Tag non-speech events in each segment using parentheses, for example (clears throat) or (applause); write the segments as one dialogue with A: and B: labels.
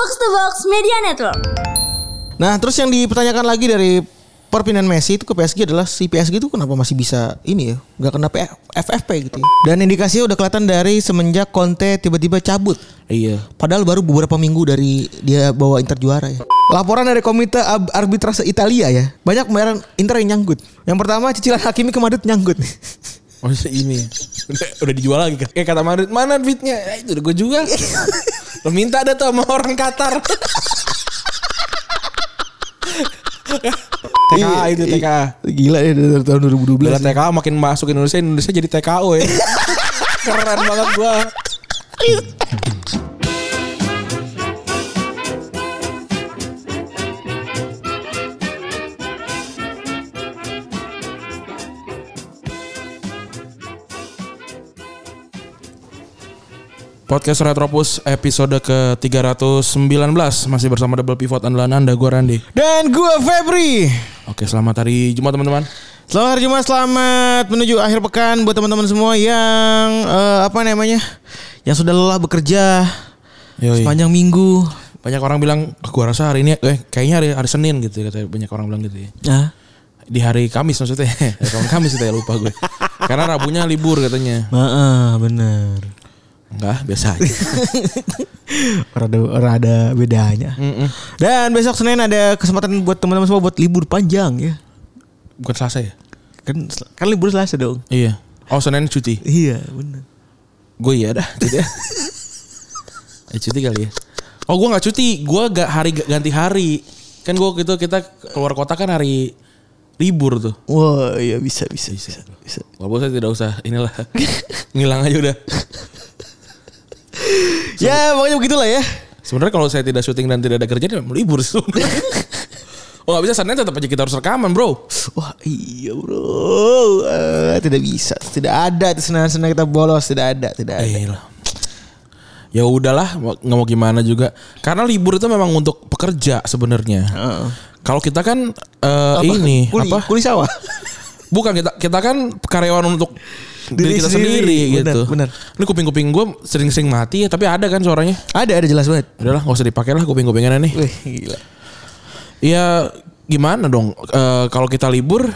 A: Box to Box Media Network.
B: Nah, terus yang dipertanyakan lagi dari perpindahan Messi itu ke PSG adalah si PSG itu kenapa masih bisa ini ya nggak kena FFP gitu ya. dan indikasinya udah kelihatan dari semenjak Conte tiba-tiba cabut
C: Iya.
B: padahal baru beberapa minggu dari dia bawa Inter juara ya laporan dari komite Ab- arbitrase Italia ya banyak pembayaran Inter yang nyangkut yang pertama cicilan Hakimi ke Madrid nyangkut (laughs)
C: Oh ini udah, udah dijual lagi kan? Kayak kata Madrid mana duitnya? Ya, itu udah gue jual. (laughs) Lo minta ada tuh sama orang Qatar. TKA itu TKA.
B: gila ya dari tahun 2012
C: Bila TKA makin masuk Indonesia, Indonesia jadi TKO ya. (laughs) Keren banget gua. (laughs) Podcast Retropus episode ke-319 Masih bersama Double Pivot andalan Anda, gue Randy
B: dan gua Febri.
C: Oke, selamat hari Jumat teman-teman.
B: Selamat hari Jumat, selamat menuju akhir pekan buat teman-teman semua yang eh, apa namanya, yang sudah lelah bekerja
C: Yoi.
B: sepanjang minggu.
C: banyak orang bilang gua rasa hari ini eh kayaknya hari hari Senin gitu kata banyak orang bilang gitu ya.
B: Nah,
C: di hari Kamis maksudnya. (laughs) Hari Kamis itu ya lupa gue. Karena Rabunya libur katanya.
B: Heeh, bener.
C: Enggak biasa aja (laughs)
B: Orang ada, orang ada bedanya.
C: Mm-mm.
B: Dan besok Senin ada kesempatan buat teman-teman semua buat libur panjang ya.
C: bukan Selasa ya
B: Kan kan libur Selasa dong.
C: iya oh Senin cuti
B: Iya, bener.
C: gue iya dah cuti ya (laughs) eh, cuti kali ya oh gue nggak cuti gue gak hari ganti hari kan gue gitu kita keluar kota kan hari libur tuh
B: Wah, iya bisa bisa bisa. bisa.
C: Walaupun saya tidak usah inilah (laughs) ngilang aja udah (laughs)
B: Ya, pokoknya begitulah ya.
C: Sebenarnya kalau saya tidak syuting dan tidak ada kerjaan ya libur sebenarnya. (laughs) Oh gak bisa Senin tetap aja kita harus rekaman bro
B: Wah iya bro Eh, Tidak bisa Tidak ada Senang-senang kita bolos Tidak ada Tidak ada
C: Eh lah. Ya udahlah nggak mau gimana juga Karena libur itu memang untuk pekerja sebenarnya
B: Heeh.
C: Kalau kita kan eh, ini
B: Kuli,
C: apa?
B: Kuli sawah
C: Bukan kita kita kan karyawan untuk diri,
B: Diri
C: kita
B: sendiri.
C: sendiri,
B: Benar,
C: gitu.
B: benar.
C: Ini kuping-kuping gue sering-sering mati ya, tapi ada kan suaranya.
B: Ada ada jelas banget
C: Udahlah nggak usah dipakai lah kuping-kupingan nih.
B: Wih gila
C: Ya gimana dong Eh, kalau kita libur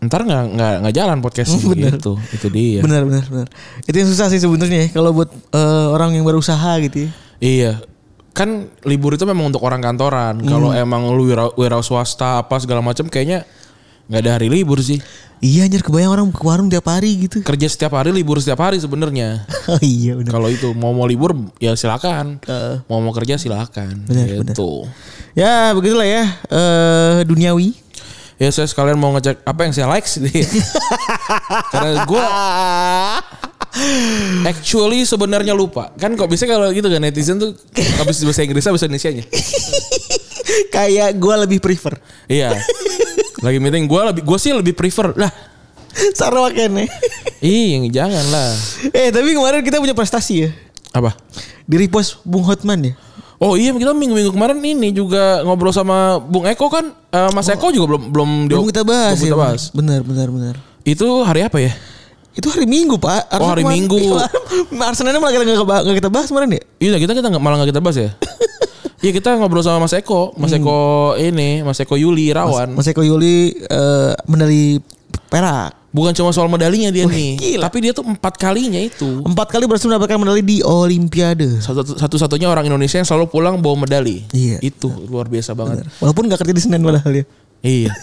C: ntar nggak nggak nggak jalan podcast (laughs)
B: Bener.
C: gitu itu dia
B: Benar benar benar Itu yang susah sih sebenarnya ya, Kalau buat eh, orang yang berusaha gitu ya
C: iya kan libur itu memang untuk orang kantoran kalau emang lu wira, wira swasta apa segala macam kayaknya nggak ada hari libur sih.
B: Iya anjir kebayang orang ke warung tiap hari gitu.
C: Kerja setiap hari libur setiap hari sebenarnya. (laughs)
B: Oh iya benar
C: kalau itu mau mau libur ya silakan.
B: Heeh.
C: mau mau kerja silakan.
B: Benar,
C: gitu.
B: Ya begitulah ya eh Duniawi.
C: Ya saya sekalian mau ngecek apa yang saya likes nih (laughs) karena gue actually sebenarnya lupa. Kan kok bisa kalau gitu kan netizen tuh habis bahasa Inggrisnya bahasa Indonesianya? (laughs)
B: Kayak gue lebih prefer.
C: Iya lagi meeting gue lebih gue sih lebih prefer lah. (laughs)
B: Sarawak nih. (laughs)
C: Ih jangan lah.
B: Eh tapi kemarin kita punya prestasi ya.
C: Apa?
B: Di repost Bung Hotman ya.
C: Oh iya kita minggu-minggu kemarin ini juga ngobrol sama Bung Eko kan? Eh, Mas Eko juga belum belum di-
B: Belum kita bahas
C: belum
B: ya
C: kita bahas.
B: Benar benar benar.
C: Itu hari apa ya?
B: Itu hari Minggu pak.
C: Oh, hari Minggu. (laughs)
B: Arsenalnya malah kita nggak kita bahas kemarin ya?
C: Iya kita kita malah nggak kita bahas ya. Iya kita ngobrol sama Mas Eko, Mas Eko ini, Mas Eko Yuli Rawan.
B: Mas Eko Yuli eh, medali perak
C: Bukan cuma soal medalinya dia nih,
B: gila.
C: tapi dia tuh empat kalinya itu.
B: Empat kali berhasil mendapatkan medali di Olimpiade
C: Satu satu-satunya orang Indonesia yang selalu pulang bawa medali.
B: Iya.
C: Itu luar biasa banget.
B: Walaupun nggak kerja di Senin padahal ya
C: Iya.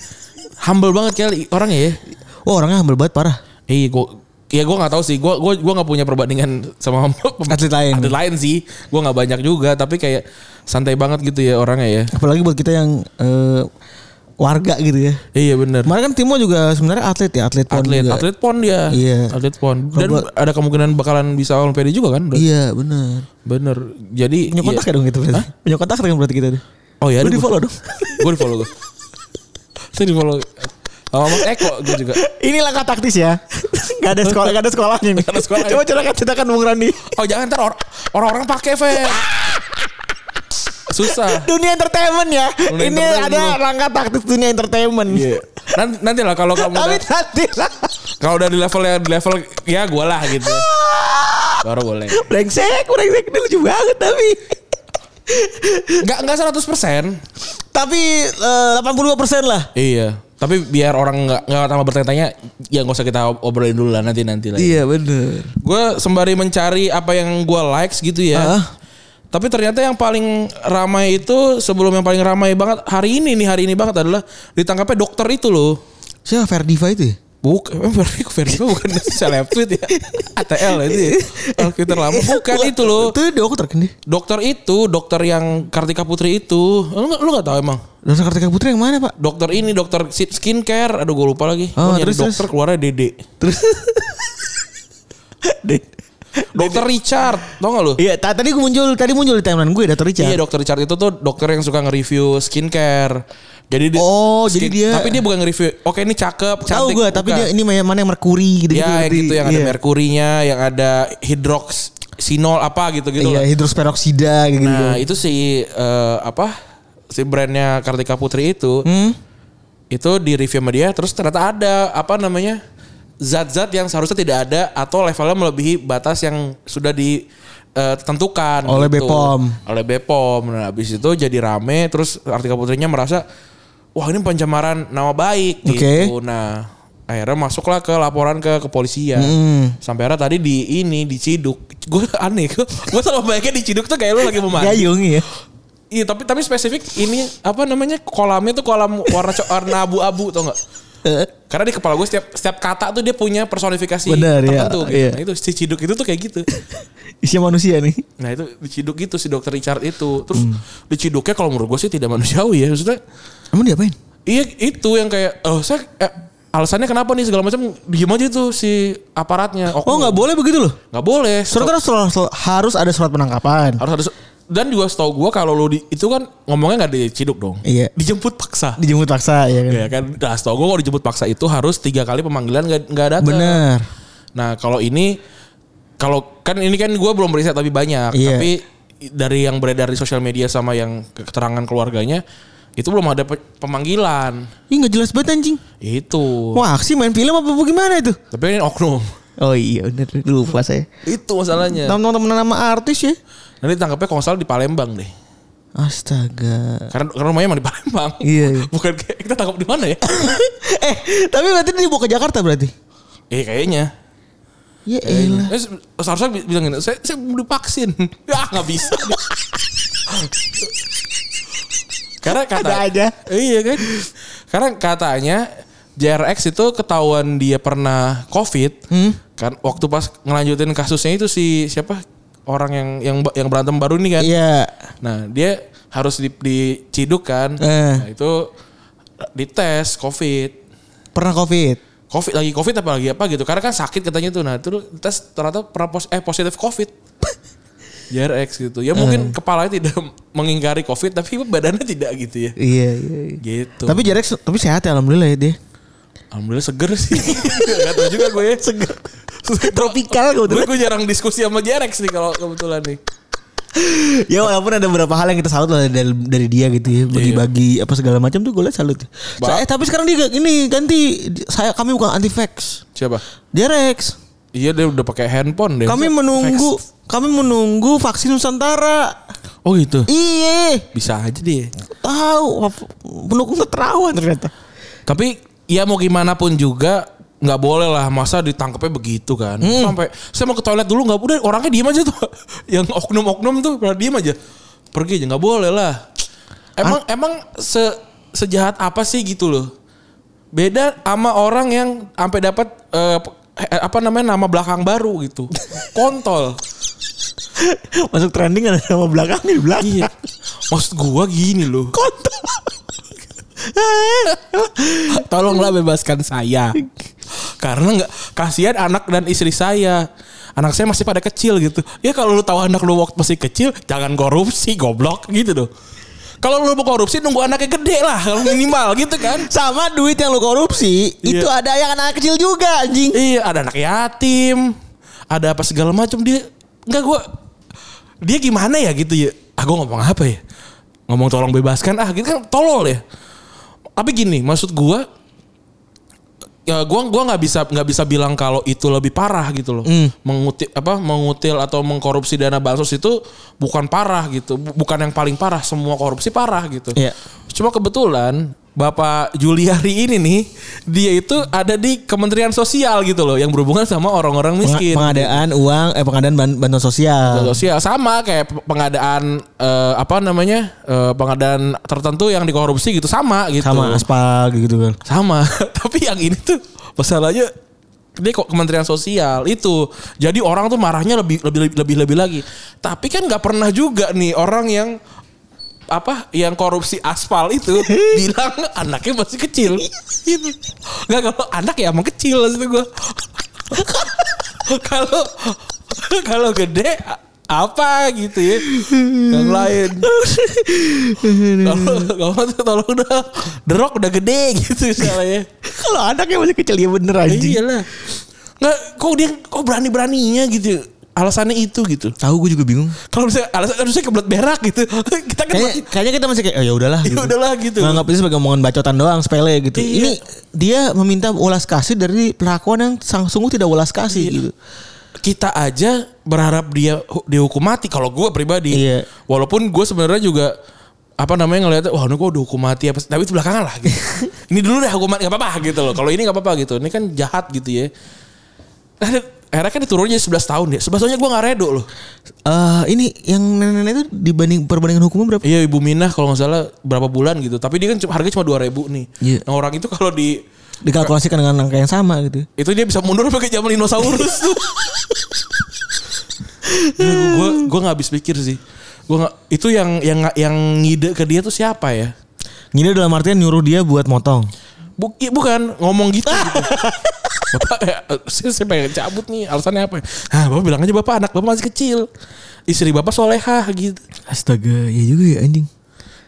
C: Humble banget kali orangnya ya.
B: Oh orangnya humble banget parah
C: Iya, gua Ya gue nggak tahu sih, gue gua gua nggak punya perbandingan sama (laughs)
B: Atlet lain.
C: Atlet lain sih, gue nggak banyak juga, tapi kayak santai banget gitu ya orangnya ya.
B: Apalagi buat kita yang eh, warga gitu ya.
C: Iya bener.
B: Kemarin kan Timo juga sebenarnya atlet ya Atlet pon
C: atlet
B: juga.
C: atlet pon dia.
B: Iya.
C: atlet pon. Dan
B: buat-
C: ada kemungkinan bakalan bisa olimpiade juga kan?
B: Iya benar
C: bener. Jadi
B: Punya kontak
C: iya.
B: ya dong gitu? Berarti Punya kontak kan berarti kita tuh?
C: Oh ya
B: Lu di follow dong.
C: Gue di follow gue (laughs) saya di follow Mas Eko gue juga. (laughs)
B: Ini langkah taktis ya. (laughs) Gak ada sekolah Gak ada sekolahnya nih.
C: Nggak ada sekolahnya.
B: Coba ceritakan ceritakan Bung Randi.
C: Oh jangan ntar or- orang-orang pakai Fe susah.
B: Dunia entertainment ya.
C: Dunia
B: Ini
C: entertainment
B: ada langkah taktis dunia entertainment.
C: Iya. nanti, nanti lah kalau kamu
B: Tapi nanti lah
C: kalau udah di level ya di level ya gue lah gitu. (laughs) Baru boleh.
B: Brengsek Brengsek. Ini lucu banget tapi.
C: Nggak nggak 100 persen.
B: Tapi eh, 82% lah.
C: Iya. Tapi biar orang nggak nggak tambah bertanya-tanya, ya nggak usah kita obrolin dulu lah nanti nanti lah.
B: Iya bener.
C: Gue sembari mencari apa yang gue likes gitu ya.
B: Ah.
C: Tapi ternyata yang paling ramai itu sebelum yang paling ramai banget hari ini nih hari ini banget adalah ditangkapnya dokter itu loh.
B: Siapa Ferdiva itu ya? (laughs)
C: Bukan, emang Ferdi Ferdi bukan seleb tweet ya. ATL itu ya. Kalau Twitter lama bukan itu loh.
B: Itu dokter kan.
C: Dokter itu, dokter yang Kartika Putri itu. Lu gak, lu gak tahu emang?
B: Dokter Kartika Putri yang mana pak?
C: Dokter ini dokter skincare. Aduh gue lupa lagi.
B: Oh,
C: Pokoknya
B: terus,
C: dokter
B: terus. (laughs)
C: keluarnya Dede.
B: Terus
C: Dokter Richard, tau gak lu?
B: Iya, ta- tadi gue muncul, tadi muncul di timeline gue Dokter Richard.
C: Iya dokter Richard itu tuh dokter yang suka nge-review skincare. Jadi dia,
B: Oh, jadi dia-
C: Tapi dia bukan nge-review. Oke ini cakep,
B: Tahu
C: cantik.
B: gue, tapi dia ini mana yang merkuri gitu.
C: Ya yang gitu yang ada
B: Iya.
C: merkurinya, yang ada hidroksinol apa gitu gitu.
B: Iya, hidrosperoksida gitu.
C: Nah itu si eh, apa si brandnya Kartika Putri itu
B: Hmm?
C: itu di review sama dia terus ternyata ada apa namanya zat-zat yang seharusnya tidak ada atau levelnya melebihi batas yang sudah ditentukan
B: Oleh BPOM.
C: oleh BPOM nah habis itu jadi rame terus Kartika Putrinya merasa wah ini pencemaran nama baik
B: Oke.
C: gitu nah akhirnya masuklah ke laporan ke kepolisian
B: Hmm.
C: sampai akhirnya tadi di ini diciduk gue (laughs) aneh gue selalu bayangin diciduk tuh kayak lu lagi mau mandi
B: Gayung ya.
C: Iya tapi tapi spesifik ini apa namanya kolamnya tuh kolam warna warna abu-abu tau nggak? Karena di kepala gue setiap setiap kata tuh dia punya personifikasi
B: Benar, iya,
C: tertentu. gitu.
B: iya.
C: Nah itu si ciduk itu tuh kayak gitu. (laughs)
B: Isinya manusia nih.
C: Nah itu diciduk gitu si dokter Richard itu. Terus
B: Hmm.
C: diciduknya kalau menurut gue sih tidak manusiawi ya. Maksudnya
B: Emang diapain?
C: iya itu yang kayak oh saya eh, alasannya kenapa nih segala macam diem aja tuh si aparatnya.
B: Oh nggak boleh begitu loh.
C: nggak boleh.
B: Surat kan harus, harus ada surat penangkapan.
C: harus harus dan juga setahu gue kalau lu di, itu kan ngomongnya nggak diciduk dong.
B: Iya.
C: Dijemput paksa.
B: Dijemput paksa ya kan.
C: Ya kan, nah setahu gue kalau dijemput paksa itu harus tiga kali pemanggilan gak, nggak datang.
B: Bener.
C: Nah kalau ini, kalau kan ini kan gue belum riset tapi banyak.
B: Iya.
C: Tapi dari yang beredar di sosial media sama yang keterangan keluarganya, itu belum ada pe- pemanggilan.
B: Ih nggak jelas banget anjing.
C: Itu.
B: Wah aksi main film apa gimana itu?
C: Tapi ini oknum.
B: Oh iya bener lupa saya.
C: Itu masalahnya.
B: Teman-teman nama artis ya.
C: Nanti tangkapnya kalau salah di Palembang deh.
B: Astaga.
C: Karena, karena rumahnya emang di Palembang.
B: Iya, iya. (laughs)
C: Bukan kayak kita tangkap di mana ya? (laughs)
B: eh tapi berarti dia dibawa ke Jakarta berarti?
C: eh kayaknya.
B: Ya elah.
C: Eh, seharusnya bi- bilang gini, saya, saya belum divaksin. (laughs) ya nggak bisa. Karena kata
B: Ada aja.
C: Iya kan. Karena katanya JRX itu ketahuan dia pernah COVID.
B: Hmm?
C: Kan waktu pas ngelanjutin kasusnya itu si siapa orang yang yang yang berantem baru ini kan.
B: Iya.
C: Nah, dia harus di, diciduk kan.
B: Eh.
C: Nah, itu dites COVID.
B: Pernah covid.
C: Covid lagi Covid apa lagi apa gitu. Karena kan sakit katanya tuh. Nah, itu tes ternyata pernah pos, eh positif Covid. (laughs) JRX gitu. Ya mungkin kepalanya tidak (laughs) mengingkari Covid tapi badannya tidak gitu ya.
B: Iya iya. iya.
C: Gitu.
B: Tapi Jarek tapi sehat ya alhamdulillah ya dia.
C: Alhamdulillah seger sih. (laughs) Gak tau juga gue ya. Seger. (laughs)
B: Tropikal
C: gue,
B: kebetulan.
C: gue jarang diskusi sama JRX nih kalau kebetulan nih.
B: ya walaupun ada beberapa hal yang kita salut lah dari, dari dia gitu ya bagi-bagi apa segala macam tuh gue liat salut.
C: Ba-
B: eh tapi sekarang dia ini ganti saya kami bukan anti vax.
C: Siapa?
B: Jarex.
C: Iya dia udah pakai handphone deh.
B: Kami menunggu
C: fax?
B: kami menunggu vaksin Nusantara.
C: Oh gitu.
B: Iya,
C: Bisa aja dia.
B: tahu pendukung keterawan ternyata.
C: Tapi ya mau gimana pun juga nggak boleh lah masa ditangkapnya begitu kan. Sampai saya mau ke toilet dulu nggak udah orangnya diem aja tuh. (laughs) Yang oknum-oknum tuh pada diem aja. Pergi aja nggak boleh lah. Emang emang se sejahat apa sih gitu loh. Beda sama orang yang sampai dapat eh, apa namanya nama belakang baru gitu. (laughs) Kontol.
B: Masuk trending ada nama belakangnya di belakang.
C: Iya. Maksud gua gini loh.
B: Kontol. (laughs)
C: Tolonglah bebaskan saya. Karena nggak kasihan anak dan istri saya. Anak saya masih pada kecil gitu. Ya kalau lu tahu anak lu waktu masih kecil, jangan korupsi, goblok gitu loh. Kalau lu mau korupsi nunggu anaknya gede lah, kalau minimal (laughs) gitu kan.
B: Sama duit yang lu korupsi
C: Iya.
B: itu ada yang anak kecil juga anjing.
C: Iya, ada anak yatim, ada apa segala macam dia. Enggak gua dia gimana ya gitu ya. Ah gua ngomong apa ya? Ngomong tolong bebaskan ah gitu kan tolol ya. Tapi gini, maksud gua ya gua gua nggak bisa nggak bisa bilang kalau itu lebih parah gitu loh.
B: Hmm.
C: Mengutil apa mengutil atau mengkorupsi dana bansos itu bukan parah gitu. Bu- Bukan yang paling parah, semua korupsi parah gitu.
B: Iya.
C: Cuma kebetulan Bapak Juliari ini nih dia itu ada di Kementerian Sosial gitu loh yang berhubungan sama orang-orang miskin.
B: pengadaan uang eh pengadaan ban- bantuan sosial.
C: sosial sama kayak pe- pengadaan eh, apa namanya eh, pengadaan tertentu yang dikorupsi gitu sama gitu
B: Sama aspal gitu kan.
C: sama (laughs) tapi yang ini tuh masalahnya dia kok Kementerian Sosial itu jadi orang tuh marahnya lebih lebih lebih lebih lagi tapi kan nggak pernah juga nih orang yang apa yang korupsi aspal itu (laughs) bilang anaknya masih kecil. Gitu. Nggak kalau anak ya emang kecil maksud gue kalau kalau gede apa gitu ya? Yang lain. Kalau kalau tolong udah. Derok udah gede gitu misalnya.
B: Kalau anaknya masih kecil ya bener anjing.
C: iyalah. Nggak kok dia kok berani beraninya gitu alasannya itu gitu
B: Tahu gue juga bingung.
C: kalau misalnya alasan harusnya kebelet berak gitu (laughs) kita kan
B: Kayaknya, kayaknya kita masih kayak oh ya udahlah
C: ya udahlah gitu
B: Nganggap itu sebagai omongan bacotan doang sepele gitu.
C: Iya.
B: Ini dia meminta ulas kasih dari perlakuan yang sang sungguh tidak ulas kasih
C: Iya.
B: gitu.
C: kita aja berharap dia hu- dihukum mati kalau gue pribadi
B: Iya.
C: walaupun gue sebenarnya juga apa namanya ngeliatnya wah ini gue udah hukum mati apa tapi itu belakangan lah gitu. (laughs) ini dulu dah hukum mati nggak apa-apa gitu loh kalau ini nggak apa-apa gitu ini kan jahat gitu ya Akhirnya- akhirnya kan diturunnya 11 tahun ya 11 tahunnya gue nggak redo loh
B: Eh ini yang nenek-nenek itu dibanding perbandingan hukumnya berapa?
C: iya ibu Minah kalau nggak salah berapa bulan gitu tapi dia kan harganya cuma 2000 nih
B: Iya.
C: nah, orang itu kalau di
B: Dikalkulasikan dengan angka yang sama gitu.
C: itu dia bisa mundur pakai zaman dinosaurus tuh. (laughs) gue gue nggak habis pikir sih. Gue itu yang yang yang ngide ke dia tuh siapa ya?
B: Gini dalam artian nyuruh dia buat motong.
C: Buk- i- bukan ngomong gitu. gitu. (laughs) bapak ya, saya, saya pengen cabut nih alasannya apa? Ah bapak bilang aja bapak anak bapak masih kecil. Istri bapak solehah gitu.
B: Astaga, ya juga ya anjing.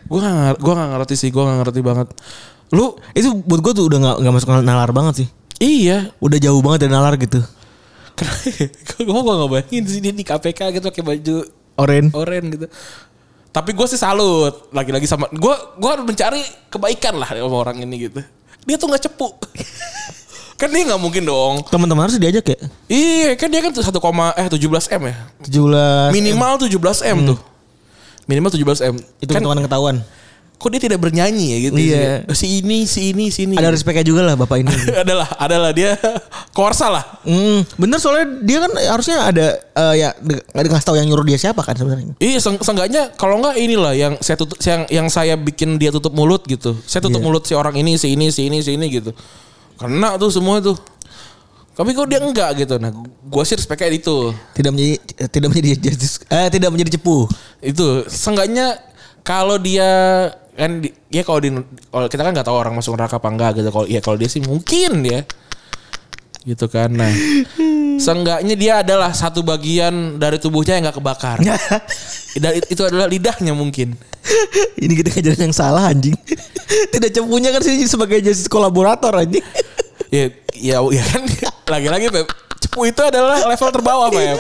C: Gue gak, gua gak ngerti sih, gue gak ngerti banget. Lu
B: Itu buat gue tuh udah gak, nggak masuk nalar banget sih.
C: iya,
B: Udah jauh banget dari nalar gitu.
C: gue (laughs) gue gak bayangin sih dia di KPK gitu pakai baju
B: Oren.
C: oren gitu. Tapi gue sih salut lagi-lagi sama gue gue harus mencari kebaikan lah sama orang ini gitu. Dia tuh nggak cepu. (laughs) kan dia nggak mungkin dong.
B: Teman-teman harus diajak ya.
C: Iya kan dia kan tuh 1, eh 17 m ya.
B: 17
C: Minimal 17 m tuh. Minimal 17 m.
B: itu
C: kan
B: ketahuan ketahuan.
C: Kok dia tidak bernyanyi ya gitu.
B: Iya.
C: sih. Si ini, si ini, si ini.
B: Ada respectnya juga lah bapak ini. (laughs)
C: adalah adalah dia korsa lah.
B: Hmm, bener soalnya dia kan harusnya ada eh, ya nggak dikasih tahu yang nyuruh dia siapa kan sebenarnya.
C: Iya, seng- seenggaknya kalau enggak inilah yang saya tutup yang yang saya bikin dia tutup mulut gitu. Saya tutup
B: Iya.
C: mulut si orang ini, si ini, si ini, si ini gitu. Kena tuh semua tuh. Tapi kok dia enggak gitu. Nah, gua sih respect kayak itu.
B: Tidak menjadi eh, tidak menjadi justice, eh tidak menjadi cepu.
C: Itu seenggaknya kalau dia kan di- ya kalau di kalau kita kan nggak tahu orang masuk neraka apa enggak gitu. Kalau ya kalau dia sih mungkin ya. Gitu kan. Nah, seenggaknya dia adalah satu bagian dari tubuhnya yang nggak kebakar. (laughs) Dan it- itu adalah lidahnya mungkin.
B: Ini kita ngajarin yang salah anjing. (laughs) tidak cepunya kan sini sebagai justice kolaborator anjing.
C: Ya, ya, ya kan (laughs) lagi-lagi cepu itu adalah level terbawah Pep.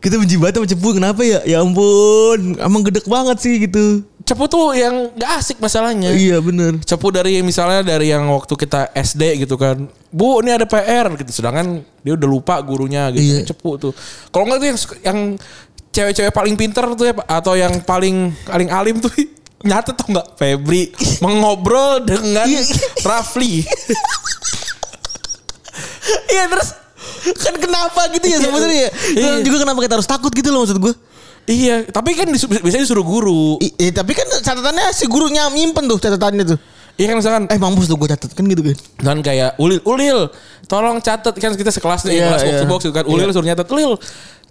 B: Kita benci banget sama cepu kenapa ya? Ya ampun, emang gedek banget sih gitu.
C: Cepu tuh yang gak asik masalahnya.
B: Iya bener.
C: Cepu dari misalnya dari yang waktu kita SD gitu kan. Bu, ini ada PR gitu. Sedangkan dia udah lupa gurunya gitu.
B: Iya.
C: Cepu tuh. Kalau enggak tuh yang yang cewek-cewek paling pinter tuh ya atau yang paling paling alim tuh (laughs) nyatet tau nggak Febri mengobrol dengan
B: Iya.
C: Rafli. (laughs)
B: Iya terus kan kenapa gitu ya sebenarnya ya?
C: Iya.
B: Juga kenapa kita harus takut gitu loh maksud gue.
C: iya, tapi kan disu- biasanya disuruh guru.
B: I- eh, tapi kan catatannya si gurunya nyimpen tuh catatannya tuh.
C: Iya kan misalkan
B: Eh mampus tuh gue catat kan gitu kan.
C: Dan kayak Ulil, Ulil, tolong catat kan kita sekelas nih,
B: Iya,
C: kelas box to
B: iya.
C: box gitu kan. Ulil suruh nyatet, Ulil,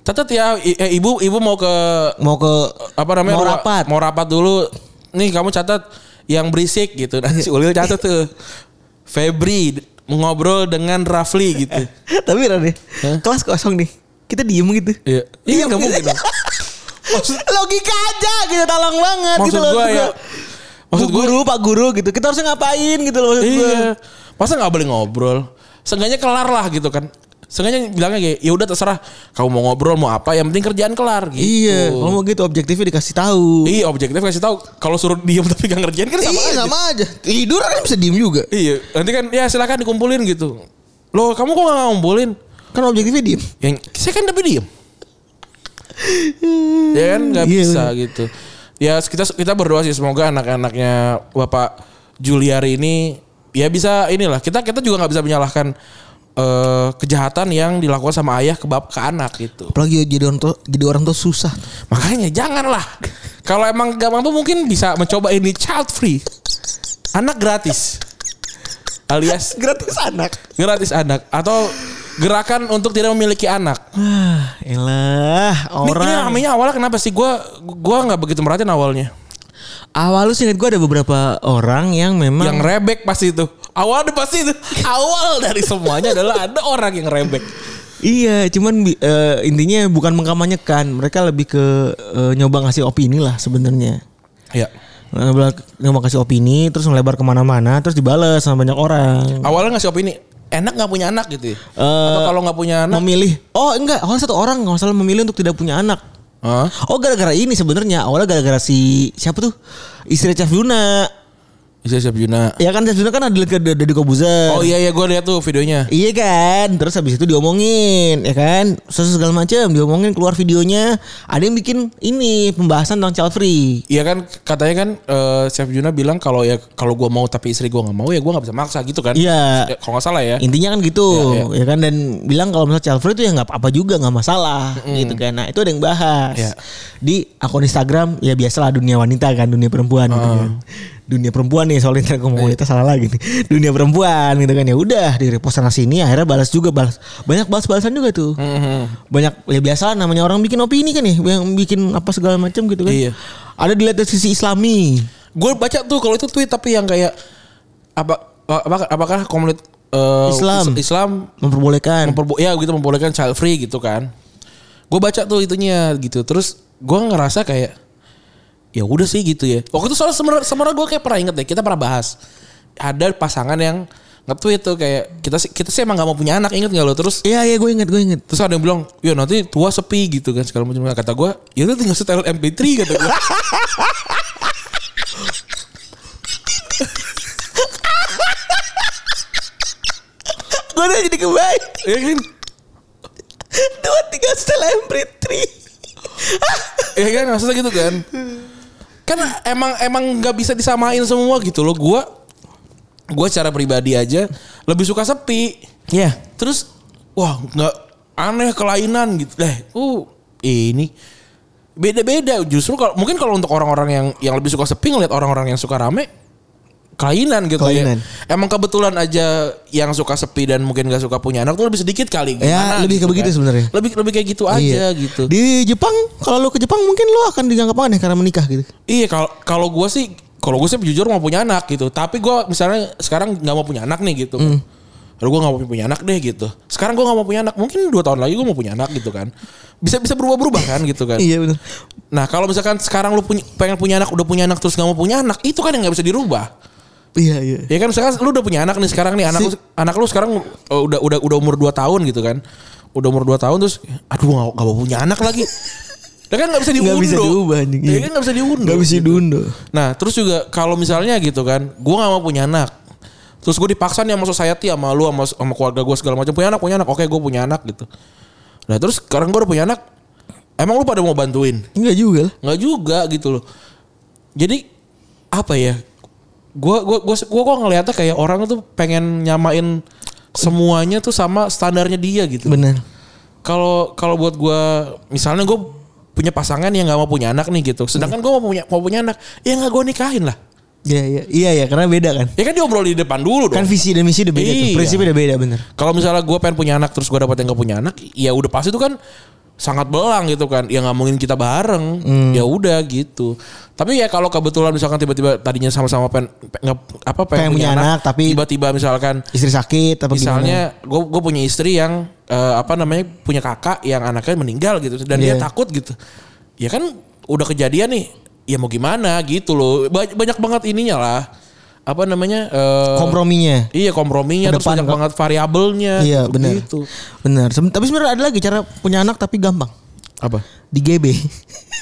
C: catat ya, eh, ibu, ibu mau ke
B: Mau ke
C: apa namanya?
B: Mau rapat.
C: Mau rapat dulu. Nih kamu catat yang berisik gitu. Nah, si Ulil catat tuh. (laughs) Febri mengobrol dengan Rafli gitu. (laughs)
B: tapi Ran nih,
C: Hah?
B: kelas kosong nih. Kita diem gitu.
C: Iya, iya nggak mungkin dong. (laughs) Maksud,
B: Logika aja gitu tolong banget
C: maksud
B: gitu loh.
C: gue ya,
B: Maksud
C: gue
B: guru, Pak Guru gitu. Kita harusnya ngapain gitu loh maksud gue.
C: Iya. Masa nggak boleh ngobrol? Seenggaknya kelar lah gitu kan. Sengaja bilangnya kayak ya udah terserah kamu mau ngobrol mau apa yang penting kerjaan kelar gitu.
B: Iya, kalau mau gitu objektifnya dikasih tahu.
C: Iya objektif kasih tahu kalau suruh diem (laughs) tapi gak ngerjain kan sama
B: iya,
C: aja.
B: sama aja. Tidur kan bisa diem juga.
C: Iya, nanti kan ya silakan dikumpulin gitu. Loh, kamu kok gak ngumpulin?
B: Kan objektifnya diem.
C: Yang saya kan tapi diem. (laughs) ya kan nggak
B: Iya,
C: bisa gitu. Ya kita kita berdoa sih semoga anak-anaknya Bapak Juliari ini ya bisa inilah kita kita juga nggak bisa menyalahkan eh, kejahatan yang dilakukan sama ayah ke bap ke anak gitu.
B: Apalagi jadi orang tua, jadi orang tua susah.
C: Makanya janganlah. Kalau emang gak mampu mungkin bisa mencoba ini child free. Anak gratis. Alias (laughs)
B: Gratis anak.
C: gratis anak atau gerakan untuk tidak memiliki anak.
B: Ah, elah
C: Ini, ini
B: orang.
C: namanya awalnya kenapa sih? Gua gua nggak begitu merhatiin awalnya.
B: Awal lu sih ingat gue ada beberapa orang yang memang
C: Yang rebek pasti itu. Awalnya pasti itu. Awal dari semuanya adalah ada orang yang rebek.
B: Iya, cuman eh, intinya bukan mengkampanyekan, mereka lebih ke eh, nyoba ngasih opini lah sebenarnya.
C: Ya.
B: Nyoba, nyoba kasih opini, terus melebar ke mana-mana, terus dibales sama banyak orang.
C: Awalnya ngasih opini. Enak nggak punya anak gitu ya?
B: Eh,
C: Atau kalau nggak punya anak?
B: memilih. Oh enggak, awalnya satu orang nggak salah memilih untuk tidak punya anak.
C: Hah?
B: Oh gara-gara ini sebenarnya awalnya gara-gara si siapa tuh istri Chef Luna.
C: Bisa siap Juna.
B: Ya kan Chef Luna kan ada ke Deddy Kobuzer.
C: Oh iya iya gue lihat tuh videonya.
B: Iya kan, terus habis itu diomongin, ya kan, sesuatu segala macam, diomongin keluar videonya, ada yang bikin ini pembahasan tentang child free.
C: Iya kan katanya kan eh, Chef Juna bilang kalau ya kalau gua mau tapi istri gua nggak mau ya gua nggak bisa maksa gitu kan.
B: Iya.
C: Ya, Kalau nggak salah ya.
B: Intinya kan gitu,
C: Iya,
B: ya kan, dan bilang kalau misalnya child free itu ya nggak apa-apa juga, nggak masalah, gitu kan. Nah itu ada yang bahas
C: Iya.
B: di akun Instagram, ya biasalah dunia wanita kan, dunia perempuan, gitu kan. Dunia perempuan nih soalnya ntar ngomong wanita salah lagi nih. Dunia perempuan gitu kan ya udah di repost sana sini akhirnya balas juga balas banyak balas balasan juga tuh.
C: Mhm.
B: banyak ya biasa namanya orang bikin opini kan ya yang bikin apa segala macam gitu kan
C: Iya.
B: ada dilihat dari sisi islami
C: Gue baca tuh kalau itu tweet tapi yang kayak apa apa apakah komunitas eh,
B: Islam.
C: Is- Islam
B: memperbolehkan
C: memperbo ya gitu membolehkan child free gitu kan. Gue baca tuh itunya gitu. Terus gue ngerasa kayak ya udah sih gitu ya. Waktu itu soalnya sebenarnya sebenarnya gue kayak pernah inget deh kita pernah bahas. Ada pasangan yang nge-tweet tuh kayak kita sih kita sih emang gak mau punya anak inget gak lo? Terus
B: iya iya gue inget gue inget
C: terus ada yang bilang ya nanti tua sepi gitu kan segala macam. Kata gue ya lu tinggal setel MP3 kata gue (laughs)
B: gue udah jadi kebaik
C: ya kan?
B: Dua tiga setelah MP3
C: ya kan maksudnya gitu kan kan emang emang nggak bisa disamain semua gitu loh. Gue gue secara pribadi aja lebih suka sepi.
B: Ya
C: terus wah nggak aneh kelainan gitu. Deh uh ini beda-beda. Justru kalau mungkin kalau untuk orang-orang yang yang lebih suka sepi ngeliat orang-orang yang suka rame kelainan gitu
B: Kelainan.
C: ya emang kebetulan aja yang suka sepi dan mungkin gak suka punya anak tuh lebih sedikit kali
B: Ya,
C: gimana
B: lebih ke
C: gitu
B: begitu
C: kan.
B: sebenarnya.
C: lebih lebih kayak gitu aja gitu
B: di Jepang kalau lu ke Jepang mungkin lu akan dianggap aneh karena menikah gitu
C: Iya kalau kalau gue sih kalau gue sih jujur mau punya anak gitu. Tapi gue misalnya sekarang nggak mau punya anak nih gitu.
B: Hmm.
C: Lalu gue nggak mau punya anak deh gitu. Sekarang gue nggak mau punya anak. Mungkin dua tahun lagi gue mau punya anak gitu kan. Bisa bisa berubah berubah kan gitu kan. (laughs)
B: iya benar
C: Nah kalau misalkan sekarang lu punya, pengen punya anak udah punya anak terus nggak mau punya anak itu kan yang nggak bisa dirubah.
B: Iya iya
C: Ya kan misalkan lu udah punya anak nih sekarang nih anak lu, anak lu sekarang uh, udah udah udah umur 2 tahun gitu kan. Udah umur 2 tahun terus aduh nggak mau punya anak lagi. (laughs) Ya kan nggak bisa diunduh.
B: Nggak bisa diubah, anjing.
C: Ya kan nggak bisa diunduh.
B: nggak bisa
C: gitu.
B: diunduh
C: Nah terus juga kalau misalnya gitu kan, gue nggak mau punya anak. Terus gue dipaksa nih sama society sama lu sama, sama keluarga gue segala macam punya anak punya anak. Oke gue punya anak gitu. Nah terus sekarang gue udah punya anak. Emang lu pada mau bantuin?
B: enggak juga lah
C: Nggak juga gitu loh. Jadi apa ya? Gue gue gue gue kok ngeliatnya kayak orang tuh pengen nyamain semuanya tuh sama standarnya dia gitu.
B: benar
C: Kalau kalau buat gue misalnya gue punya pasangan yang nggak mau punya anak nih gitu. Sedangkan gue mau punya mau punya anak, ya nggak gue nikahin lah.
B: iya iya iya ya karena beda kan
C: Ya kan diobrol di depan dulu dong.
B: kan visi dan misi udah beda tuh
C: Iya.
B: prinsipnya udah beda bener
C: Kalau misalnya gue pengen punya anak terus gue dapet yang gak punya anak, ya udah pasti itu kan sangat belang gitu kan. Ya nggak mungkin kita bareng.
B: Hmm.
C: Ya udah gitu. Tapi ya kalau kebetulan misalkan tiba-tiba tadinya sama-sama pengen pe- nge- apa pengen,
B: Pengen punya anak, tapi-
C: tiba-tiba misalkan
B: istri sakit apa gimana
C: misalnya gue gue punya istri yang eh, apa namanya punya kakak yang anaknya meninggal gitu dan dia
B: Iya.
C: takut gitu. Ya kan udah kejadian nih. Ya mau gimana gitu loh. Ba- Banyak banget ininya lah. Apa namanya eh,
B: Komprominya.
C: Iya komprominya terus
B: Ke depan,
C: banyak banget variabelnya.
B: Iya,
C: gitu,
B: benar.
C: gitu.
B: Benar. Tapi sebenarnya ada lagi cara punya anak tapi gampang.
C: Apa?
B: Di GB.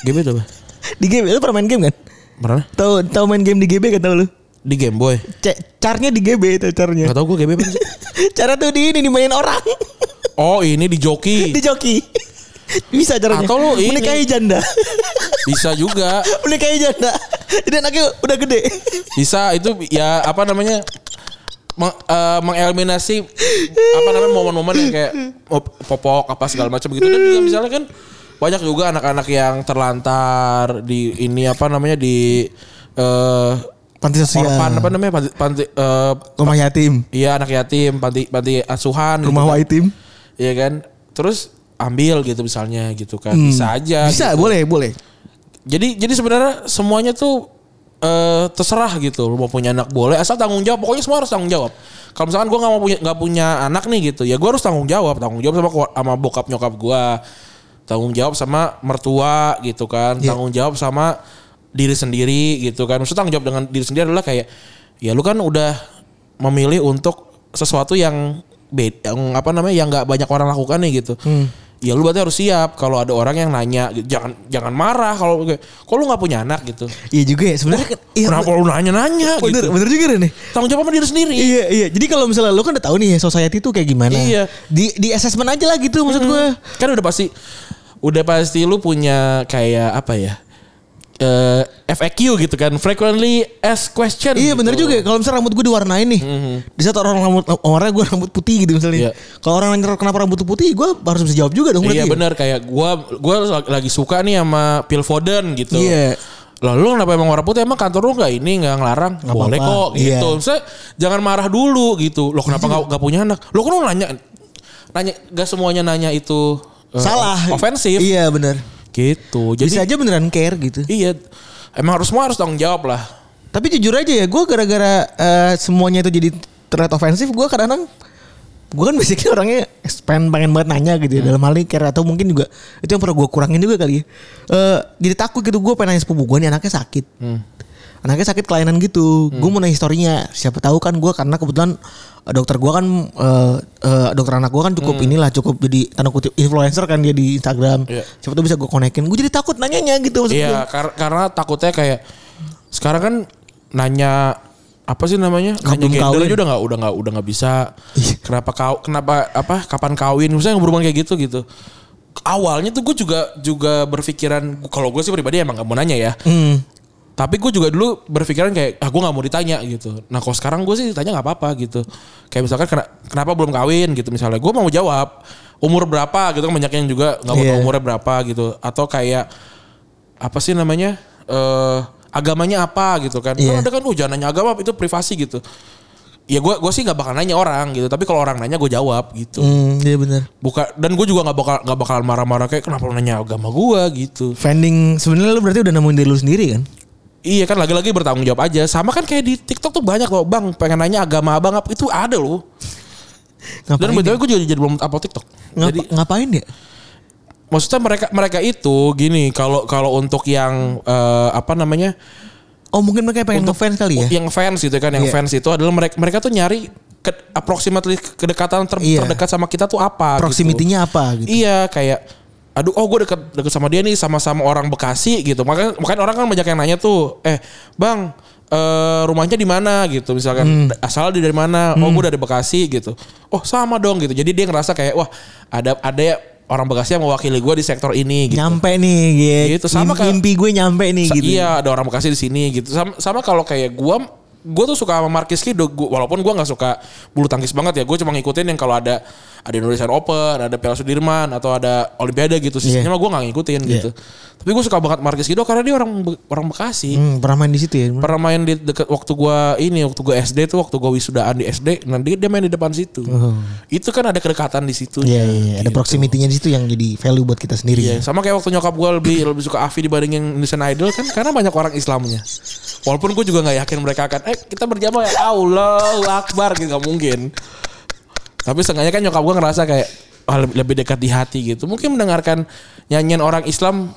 C: Game itu apa? (laughs)
B: di GB lu pernah main game kan?
C: Pernah?
B: Tahu tahu main game di GB kan tahu lu?
C: Di Game Boy.
B: C- carnya di GB itu carnya.
C: Gak tau gue game apa sih. (laughs)
B: Cara tuh di ini dimainin orang.
C: Oh ini di joki. (laughs)
B: di joki. (laughs) Bisa caranya.
C: Atau lu ini.
B: menikahi janda. (laughs)
C: Bisa juga. (laughs)
B: menikahi janda. Jadi anaknya udah gede.
C: Bisa itu ya apa namanya meng, eh, mengeliminasi apa namanya momen-momen yang kayak popok apa segala macam gitu dan juga misalnya kan banyak juga anak-anak yang terlantar di ini apa namanya di eh
B: Panti sosial.
C: orpan apa namanya panti, panti eh,
B: Rumah yatim.
C: iya anak yatim panti panti asuhan
B: Rumah
C: gitu kan.
B: yatim.
C: Iya kan terus ambil gitu misalnya gitu kan bisa aja
B: Hmm. Bisa,
C: gitu.
B: boleh, boleh.
C: Jadi jadi sebenarnya semuanya tuh eh terserah gitu. Lu mau punya anak boleh asal tanggung jawab. Pokoknya semua harus tanggung jawab. Kalau misalkan gue nggak mau punya nggak punya anak nih gitu, ya gue harus tanggung jawab. Tanggung jawab sama sama bokap nyokap gue. Tanggung jawab sama mertua gitu kan.
B: Iya.
C: Tanggung jawab sama diri sendiri gitu kan. Maksudnya tanggung jawab dengan diri sendiri adalah kayak ya lu kan udah memilih untuk sesuatu yang beda, yang apa namanya yang nggak banyak orang lakukan nih gitu. Ya lu berarti harus siap kalau ada orang yang nanya jangan jangan marah kalau kok lu nggak punya anak gitu.
B: Iya juga ya. Sebenarnya kan iya,
C: Kenapa lu nanya-nanya
B: bener,
C: gitu?
B: bener juga nih.
C: Tanggung jawab sama diri sendiri.
B: Iya iya. Jadi kalau misalnya lu kan udah tahu nih society itu kayak gimana.
C: Iya.
B: Di di assessment aja lah gitu maksud gue.
C: Kan udah pasti udah pasti lu punya kayak apa ya? Eh FAQ gitu kan, frequently asked question.
B: Iya bener
C: gitu.
B: juga. Kalau misalnya rambut gue diwarnain nih, di saat orang rambut warnanya gue rambut putih gitu misalnya.
C: Iya.
B: Kalau orang nanya kenapa rambut putih, gue harus bisa jawab juga dong.
C: Iya
B: ya?
C: benar kayak gua gua lagi suka nih sama Phil Foden gitu.
B: Iya.
C: Lah lu kenapa emang warna putih emang kantor lu nggak ini nggak ngelarang?
B: Nggak
C: Boleh
B: apa-apa.
C: kok gitu.
B: Iya. Iya
C: Maksudnya jangan marah dulu gitu. Lo kenapa nggak nggak punya anak? Lo kan lu nanya nanya gak semuanya nanya itu eh,
B: Salah.
C: ofensif
B: Iya bener.
C: Gitu. Jadi
B: Bisa aja beneran care gitu.
C: iya emang harus semua harus tanggung jawab lah.
B: Tapi jujur aja ya, gue gara-gara eh, semuanya itu jadi terlihat ofensif, gue kadang-kadang gue kan basically (laughs) orangnya pengen pengen banget nanya gitu ya dalam hal ini care atau mungkin juga itu yang pernah gue kurangin juga kali ya. Eh, jadi takut gitu gue pengen nanya sepupu gue nih anaknya sakit. Anaknya sakit kelainan gitu. Gue mau nanya historinya. Siapa tahu kan gue karena kebetulan eh, dokter gue kan eh, eh, dokter anak gue kan cukup inilah cukup jadi tanda kutip influencer kan dia di Instagram.
C: Iya.
B: Siapa tahu bisa gue konekin. Gue jadi takut nanyanya gitu maksud
C: Iya kar- karena takutnya kayak sekarang kan nanya apa sih namanya?
B: Kapan
C: Nanya gender
B: kawin.
C: aja udah nggak udah nggak udah nggak bisa.
B: Iya.
C: Kenapa kau kenapa apa kapan kawin? Misalnya berhubungan kayak gitu gitu. Awalnya tuh gue juga juga berpikiran kalau gue sih pribadi emang gak mau nanya ya.
B: Hmm.
C: Tapi gue juga dulu berpikiran kayak ah gue nggak mau ditanya gitu. Nah kalau sekarang gue sih ditanya nggak apa-apa gitu. Kayak misalkan kena- kenapa belum kawin gitu misalnya. Gue mau jawab umur berapa gitu kan banyak yang juga nggak mau tahu
B: Iya.
C: umurnya berapa gitu. Atau kayak apa sih namanya eh agamanya apa gitu kan.
B: Iya.
C: Kan ada kan oh jangan nanya agama itu privasi gitu. Ya gue gue sih nggak bakal nanya orang gitu. Tapi kalau orang nanya gue jawab gitu.
B: Hmm, iya benar.
C: Bukan dan gue juga nggak bakal nggak bakal marah-marah kayak kenapa lu nanya agama gue gitu.
B: Vending sebenarnya lu berarti udah nemuin diri lu sendiri kan?
C: Iya kan lagi-lagi bertanggung jawab aja. Sama kan kayak di TikTok tuh banyak loh. Bang pengen nanya agama abang apa. Itu ada loh. Dan
B: Ngapain?
C: betul
B: ya?
C: gue juga jadi belum upload TikTok.
B: Ngapa-
C: Jadi
B: ngapain ya?
C: maksudnya mereka mereka itu gini. Kalau kalau untuk yang eh, apa namanya.
B: Oh mungkin mereka pengen ngefans kali ya?
C: Yang fans gitu kan. Yang
B: Iya.
C: fans itu adalah mereka mereka tuh nyari ke, approximately kedekatan ter-
B: Iya.
C: terdekat sama kita tuh apa. gitu.
B: Proximity-nya apa gitu?
C: Iya kayak aduh oh gue deket deket sama dia nih sama-sama orang Bekasi gitu makanya makanya orang kan banyak yang nanya tuh eh bang eh, rumahnya di mana gitu misalkan
B: Hmm.
C: asal dia dari mana oh gue dari Bekasi gitu oh sama dong gitu jadi dia ngerasa kayak wah ada ada ya orang Bekasi yang mewakili gue di sektor ini gitu
B: Nyampe nih gitu.
C: Gitu, sama kayak-
B: mimpi gue nyampe nih gitu.
C: Iya ada orang Bekasi di sini gitu. Sama, sama kalau kayak gua gue tuh suka sama Marquis Kido walaupun gua nggak suka bulu tangkis banget ya gue cuma ngikutin yang kalau ada ada Indonesian Open ada Piala Sudirman atau ada Olimpiade gitu sisanya
B: Iya.
C: mah gue nggak ngikutin gitu tapi gue suka banget Marquis Kido karena dia orang orang Bekasi
B: Hmm, pernah main di situ ya?
C: pernah main di deket waktu gua ini waktu gua SD tuh waktu gua wisudaan di SD nanti dia main di depan situ itu kan ada kedekatan di situ.
B: Iya, iya, iya. ada proximity-nya di situ yang jadi value buat kita sendiri.
C: Iya,
B: ya.
C: sama kayak waktu nyokap gue lebih lebih suka Avi dibandingin Indonesian Idol kan karena banyak orang Islamnya. Walaupun gue juga nggak yakin mereka akan eh kita berjamaah ya Allah Akbar gitu nggak mungkin. Tapi seenggaknya kan nyokap gue ngerasa kayak ah, lebih, dekat di hati gitu. Mungkin mendengarkan nyanyian orang Islam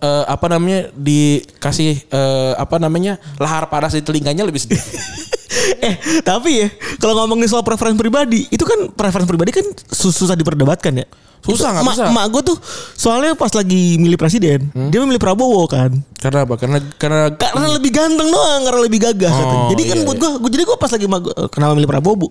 C: eh, apa namanya dikasih eh, apa namanya lahar panas di telinganya lebih sedih. (laughs)
B: eh tapi ya kalau ngomongin soal preferensi pribadi itu kan preferensi pribadi kan sus- susah diperdebatkan ya
C: Susah, nggak
B: Mak-
C: bisa.
B: Mak gue tuh soalnya pas lagi milih presiden dia memilih Prabowo kan
C: Karena apa? Karena karena
B: karena lebih ganteng doang karena lebih gagah katanya.
C: Oh,
B: jadi kan
C: iya,
B: buat
C: iya.
B: gue gue jadi gue pas lagi mak- kenapa milih Prabowo bu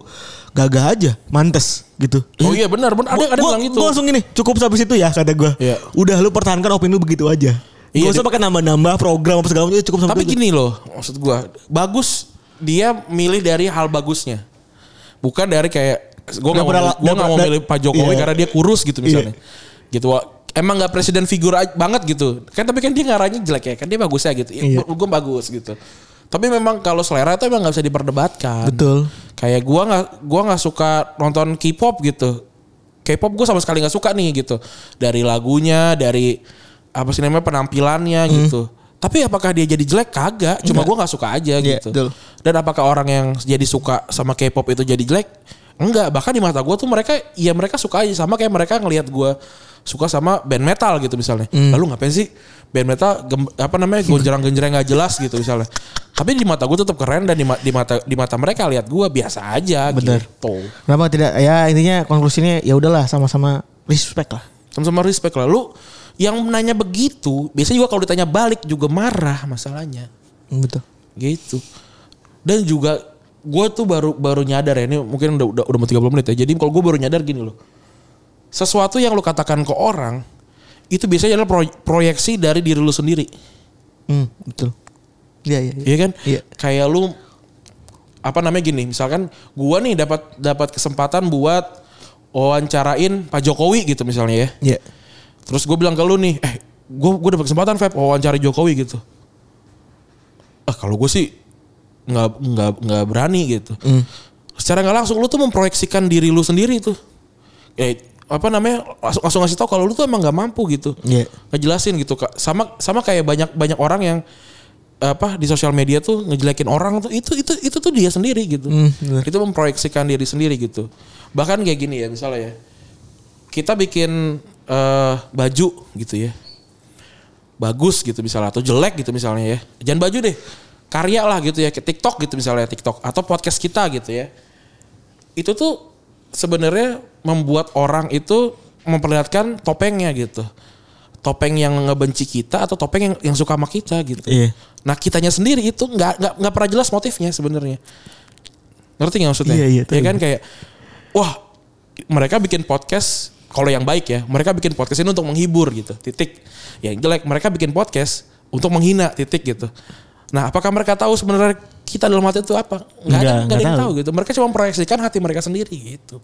B: gagah aja mantes gitu
C: Oh iya benar, benar ada ada
B: Gua-
C: bilang gitu.
B: Gue langsung gini, cukup sampai situ ya kata gue.
C: Iya.
B: Udah lu pertahankan opini lu begitu aja.
C: Iya,
B: Gak usah pakai nambah-nambah program apa segala macam cukup sampai
C: Tapi
B: itu
C: gini loh, maksud gua, bagus dia milih dari hal bagusnya. Bukan dari kayak gua nggak mau gua nggak mau milih Pak Jokowi
B: iya.
C: karena dia kurus gitu misalnya. Gitu. Wah, Emang nggak presiden figur banget gitu. Kan tapi kan dia ngarahnya jelek ya. Kan dia bagus ya gitu.
B: Iya.
C: Gue bagus gitu. Tapi memang kalau selera itu emang nggak bisa diperdebatkan.
B: Betul.
C: Kayak gua nggak gua nggak suka nonton K-pop gitu. K-pop gue sama sekali nggak suka nih gitu. Dari lagunya, dari apa sih namanya penampilannya gitu. Tapi apakah dia jadi jelek? Kagak. Cuma gua nggak suka aja
B: Iya,
C: gitu.
B: betul.
C: Dan apakah orang yang jadi suka sama K-pop itu jadi jelek? Enggak. Bahkan di mata gue tuh mereka, ya mereka suka aja sama kayak mereka ngelihat gua suka sama band metal gitu misalnya.
B: Hmm.
C: Lalu ngapain sih band metal gem- apa namanya gonjreng-gonjreng nggak jelas gitu misalnya. Tapi di mata gue tetap keren dan di, ma- di mata di mata mereka lihat gua biasa aja
B: Bener.
C: gitu.
B: Kenapa tidak? Ya intinya konklusinya ya udahlah sama-sama respect lah.
C: Sama-sama respect lah. Lu yang nanya begitu, biasanya juga kalau ditanya balik juga marah masalahnya.
B: Hmm, Betul.
C: Gitu. Dan juga gue tuh baru baru nyadar ya ini mungkin udah udah, udah mau 30 menit ya. Jadi kalau gue baru nyadar gini loh. Sesuatu yang lu katakan ke orang itu biasanya adalah proy- proyeksi dari diri lu sendiri.
B: Hmm, betul. Iya iya. iya.
C: Iya kan?
B: Iya.
C: Kayak lu apa namanya gini, misalkan gua nih dapat dapat kesempatan buat wawancarain Pak Jokowi gitu misalnya ya.
B: Iya.
C: Terus gue bilang ke lu nih, eh gue gue dapat kesempatan Feb wawancara Jokowi gitu. Ah kalau gue sih nggak nggak nggak berani gitu.
B: Hmm.
C: Secara nggak langsung lu tuh memproyeksikan diri lu sendiri tuh. Eh apa namanya langsung, langsung ngasih tau kalau lu tuh emang nggak mampu gitu.
B: Iya.
C: Ngejelasin gitu kak. Sama sama kayak banyak banyak orang yang apa di sosial media tuh ngejelekin orang tuh itu itu itu tuh dia sendiri gitu.
B: Bener.
C: itu memproyeksikan diri sendiri gitu. Bahkan kayak gini ya misalnya ya. Kita bikin eh, baju gitu ya. Bagus gitu misalnya atau jelek gitu misalnya ya. Jangan baju deh. Karya lah gitu ya, TikTok gitu misalnya TikTok atau podcast kita gitu ya. Itu tuh sebenarnya membuat orang itu memperlihatkan topengnya gitu. Topeng yang ngebenci kita atau topeng yang yang suka sama kita gitu.
B: Iya.
C: Nah kitanya sendiri itu nggak nggak nggak pernah jelas motifnya sebenarnya. Ngerti nggak maksudnya?
B: Iya, iya,
C: Ya kan kayak, wah mereka bikin podcast kalau yang baik ya, mereka bikin podcast ini untuk menghibur gitu. Titik. Yang jelek mereka bikin podcast untuk menghina. Titik gitu. Nah apakah mereka tahu sebenarnya kita dalam hati itu apa? Nggak ada,
B: Nggak,
C: nggak ada yang
B: tahu.
C: tahu gitu. Mereka cuma memproyeksikan hati mereka sendiri gitu.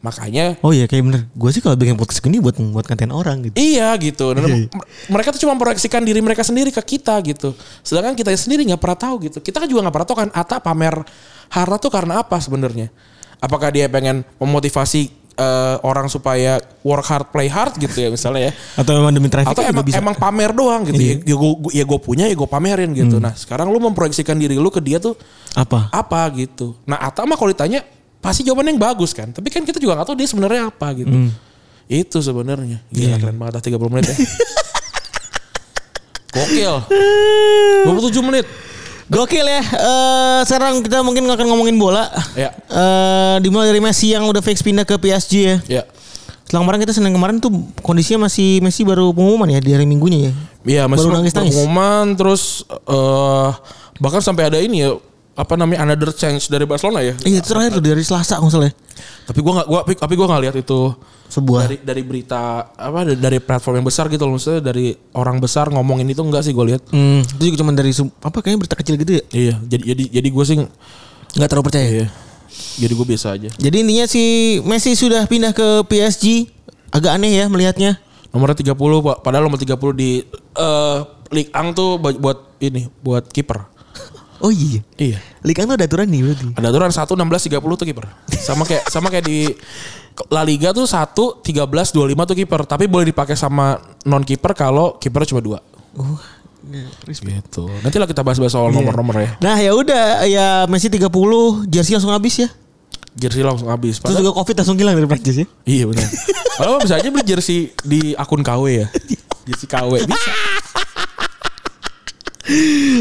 C: Makanya
B: Oh iya kayak bener. Gue sih kalau bikin podcast gini buat buat konten orang gitu.
C: Iya gitu. Dan
B: Iya, iya.
C: mereka tuh cuma memproyeksikan diri mereka sendiri ke kita gitu. Sedangkan kita sendiri nggak pernah tahu gitu. Kita kan juga nggak pernah tahu kan Ata pamer harta tuh karena apa sebenarnya? Apakah dia pengen memotivasi eh, orang supaya work hard play hard gitu ya misalnya ya? (laughs)
B: Atau memang demi traffic
C: Atau emang,
B: bisa.
C: emang pamer doang gitu ya? Ya gue ya gue punya ya gue pamerin gitu. Nah sekarang lu memproyeksikan diri lu ke dia tuh
B: apa?
C: apa gitu. Nah Ata mah kalau ditanya pasti jawabannya yang bagus kan. Tapi kan kita juga nggak tahu dia sebenarnya apa gitu. Itu sebenarnya. Gila keren banget ah, 30 menit ya. (laughs) Gokil. 27 menit.
B: Gokil ya. Eh sekarang kita mungkin akan ngomongin bola.
C: Ya.
B: Eh dimulai dari Messi yang udah fix pindah ke PSG ya.
C: Ya.
B: Setelah kemarin kita Senin kemarin tuh kondisinya masih Messi baru pengumuman ya di hari Minggunya ya.
C: Iya masih
B: Baru nangis-nangis.
C: pengumuman terus eh bahkan sampai ada ini ya apa namanya another change dari Barcelona ya.
B: Iya itu terakhir dari Selasa nggak salah ya.
C: Tapi gua nggak gua tapi gua nggak lihat itu
B: Sebuah
C: dari dari berita apa dari- platform yang besar gitu loh maksudnya dari orang besar ngomongin itu enggak sih gue lihat.
B: Hmm, itu juga cuma dari apa kayaknya berita kecil gitu ya.
C: Iya, jadi jadi jadi gue sih
B: Nggak terlalu percaya.
C: iya. Jadi gue biasa aja.
B: Jadi intinya si Messi sudah pindah ke PSG. Agak aneh ya melihatnya.
C: Nomornya 30 Pak. Padahal nomor 30 di eh Ligue 1 tuh buat, buat ini, buat kiper.
B: Oh iya.
C: Iya.
B: Liga tuh ada aturan nih berarti.
C: Ada aturan 1 16 30 tuh kiper. Sama kayak sama kayak di La Liga tuh 1 13 25 tuh kiper, tapi boleh dipakai sama non kiper kalau kiper cuma 2.
B: Oh.
C: Gitu. Nanti lah kita bahas-bahas soal nomor-nomor ya.
B: Nah ya udah ya Messi 30 jersey langsung habis ya.
C: Jersey langsung habis.
B: Terus
C: Padahal,
B: juga Covid langsung hilang dari Prancis ya.
C: iya benar. Kalau bisa aja beli jersey di akun KW ya. (laughs) Jersey KW bisa.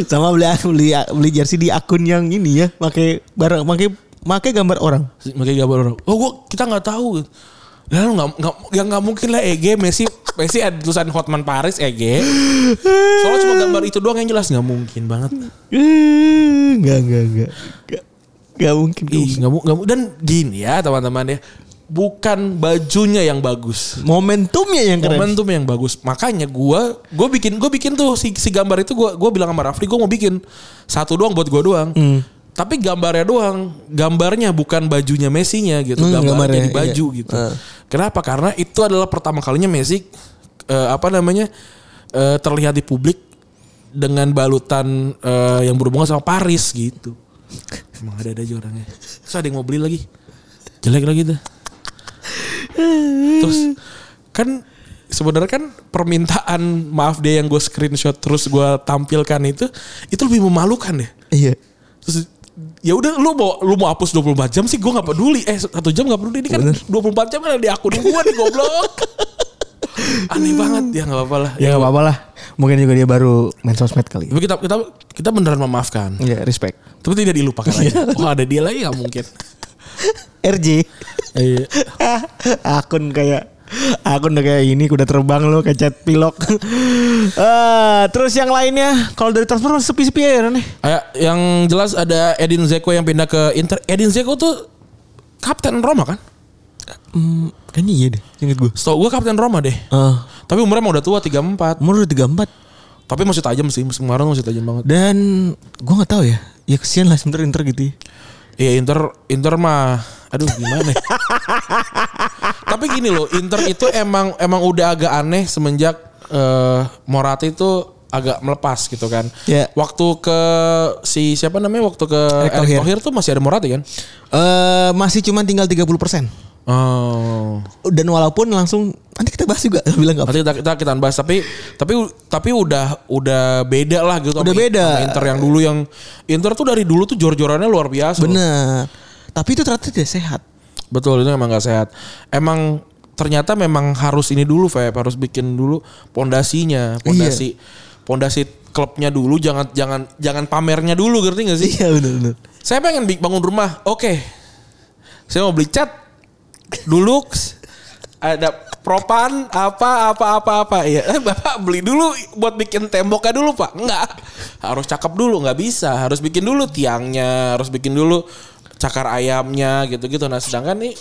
B: Sama beli beli beli jersey di akun yang ini ya, pakai barang pakai pakai gambar orang.
C: Pakai gambar orang. Oh gua kita nggak tahu. Lah lu nggak nggak ya nggak mungkin lah EG Messi Messi ada tulisan Hotman Paris EG. Soalnya cuma gambar itu doang yang jelas nggak mungkin banget.
B: Enggak enggak. Enggak Gak mungkin.
C: Ih, nggak nggak mu- dan gini ya teman-teman ya. Bukan bajunya yang bagus.
B: Momentumnya yang keren.
C: Momentum yang bagus. Makanya gua gua bikin gua bikin tuh si, si gambar itu gua gua bilang sama Rafli gua mau bikin satu doang buat gua doang.
B: Hmm.
C: Tapi gambarnya doang, gambarnya bukan bajunya Messi-nya gitu,
B: Hmm,
C: gambarnya
B: gambarnya,
C: di baju
B: iya.
C: gitu.
B: Ah.
C: Kenapa? Karena itu adalah pertama kalinya Messi eh, apa namanya? eh, terlihat di publik dengan balutan eh, yang berhubungan sama Paris gitu. Emang ada ada aja orangnya. Terus ada yang mau beli lagi. Jelek lagi tuh. Terus kan sebenarnya kan permintaan maaf deh yang gue screenshot terus gue tampilkan itu itu lebih memalukan ya.
B: Iya.
C: Terus ya udah lu mau lu mau hapus 24 jam sih gue nggak peduli. Eh satu jam nggak peduli ini kan 24 jam ada di akun gue nih goblok. Aneh banget ya nggak apa-apa lah.
B: Ya gak apa-apa lah. Mungkin juga dia baru main sosmed kali.
C: Tapi kita kita kita beneran memaafkan.
B: Iya, respect.
C: Tapi tidak dilupakan aja. Oh ada dia lagi nggak mungkin. (laughs)
B: RJ.
C: Iya.
B: akun kayak akun udah kayak ini udah terbang lo kayak cat pilok. Eh, terus yang lainnya kalau dari transfer sepi-sepi ya nih.
C: Kayak yang jelas ada Edin Zeko yang pindah ke Inter. Edin Zeko tuh kapten Roma kan?
B: Hmm, kayaknya iya deh, inget gue.
C: Setahu gue kapten Roma deh.
B: Uh,
C: Tapi umurnya mau udah tua 34.
B: umur udah 34
C: Tapi masih tajam sih. Musim kemarin masih tajam banget.
B: dan gue nggak tahu ya. Ya kesian lah sebenernya Inter gitu. ya.
C: Iya Inter Inter mah aduh gimana ya? (laughs) Tapi gini loh, Inter itu emang emang udah agak aneh semenjak eh Morata itu agak melepas gitu kan.
B: Ya.
C: Waktu ke si siapa namanya waktu ke
B: Erick
C: Erick
B: Thohir.
C: Tuh masih ada Morata kan?
B: Eh, masih cuma tinggal 30
C: Oh.
B: Dan walaupun langsung nanti kita bahas juga (laughs) bilang nggak.
C: Nanti kita kita kita bahas tapi tapi tapi udah udah beda lah gitu.
B: Udah
C: sama-
B: beda.
C: sama Inter yang dulu yang Inter tuh dari dulu tuh jor-jorannya luar biasa. loh.
B: Bener. Tapi itu ternyata tidak sehat.
C: Betul itu emang gak sehat. Emang ternyata memang harus ini dulu, Feb, harus bikin dulu pondasinya, pondasi pondasi klubnya dulu, jangan jangan jangan pamernya dulu, ngerti gak sih?
B: Iya benar-benar.
C: Saya pengen bangun rumah, oke. Saya mau beli cat, dulu ada propan apa apa apa apa. Ya eh, bapak beli dulu buat bikin temboknya dulu pak. Enggak. Harus cakep dulu nggak bisa. Harus bikin dulu tiangnya harus bikin dulu cakar ayamnya gitu gitu nah sedangkan nih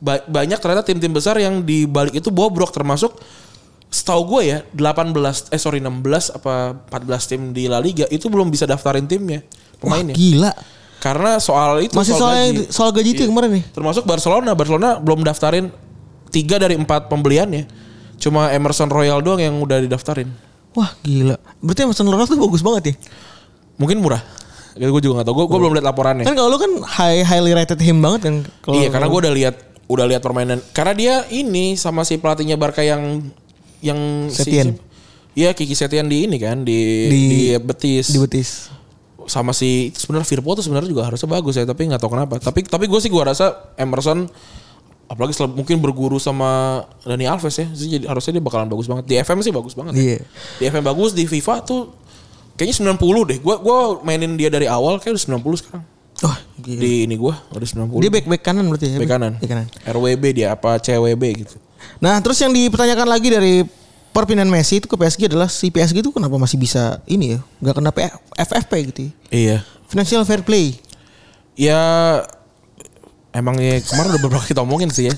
C: ba- banyak ternyata tim-tim besar yang di balik itu bobrok termasuk setahu gue ya 18 eh sorry 16 apa 14 tim di La Liga itu belum bisa daftarin timnya
B: Wah
C: pemainnya.
B: gila.
C: Karena soal itu
B: Masih soal,
C: gaji.
B: soal gaji itu
C: Iya.
B: kemarin nih.
C: Termasuk Barcelona. Barcelona belum daftarin tiga dari empat pembeliannya. Cuma Emerson Royal doang yang udah didaftarin.
B: Wah gila. Berarti Emerson Royal tuh bagus banget ya.
C: Mungkin murah. Gue juga gak tau. Gue belum lihat laporannya.
B: Kan kalau lu kan high, highly rated him banget kan.
C: Iya, karena gue udah lihat udah lihat permainan. Karena dia ini sama si pelatihnya Barca yang yang
B: Setien.
C: si- Iya Kiki Setian di ini kan di di,
B: Di-
C: Betis.
B: di Betis.
C: Sama si itu sebenarnya Firpo tuh sebenarnya juga harusnya bagus ya tapi nggak tahu kenapa tapi tapi gue sih gue rasa Emerson apalagi setelah mungkin berguru sama Dani Alves ya jadi harusnya dia bakalan bagus banget di FM sih bagus banget ya.
B: Iya.
C: di FM bagus di FIFA tuh kayaknya 90 deh gue gua mainin dia dari awal kayak udah 90 sekarang
B: Wah gila.
C: di ini gue udah 90
B: Dia back back kanan berarti ya.
C: Bek kanan.
B: Back kanan.
C: RWB dia apa CWB gitu
B: Nah terus yang dipertanyakan lagi dari perpindahan Messi itu ke PSG adalah si PSG itu kenapa masih bisa ini ya nggak kena P- FFP gitu ya.
C: iya
B: Financial fair play.
C: ya emang ya kemarin udah beberapa kita omongin sih ya.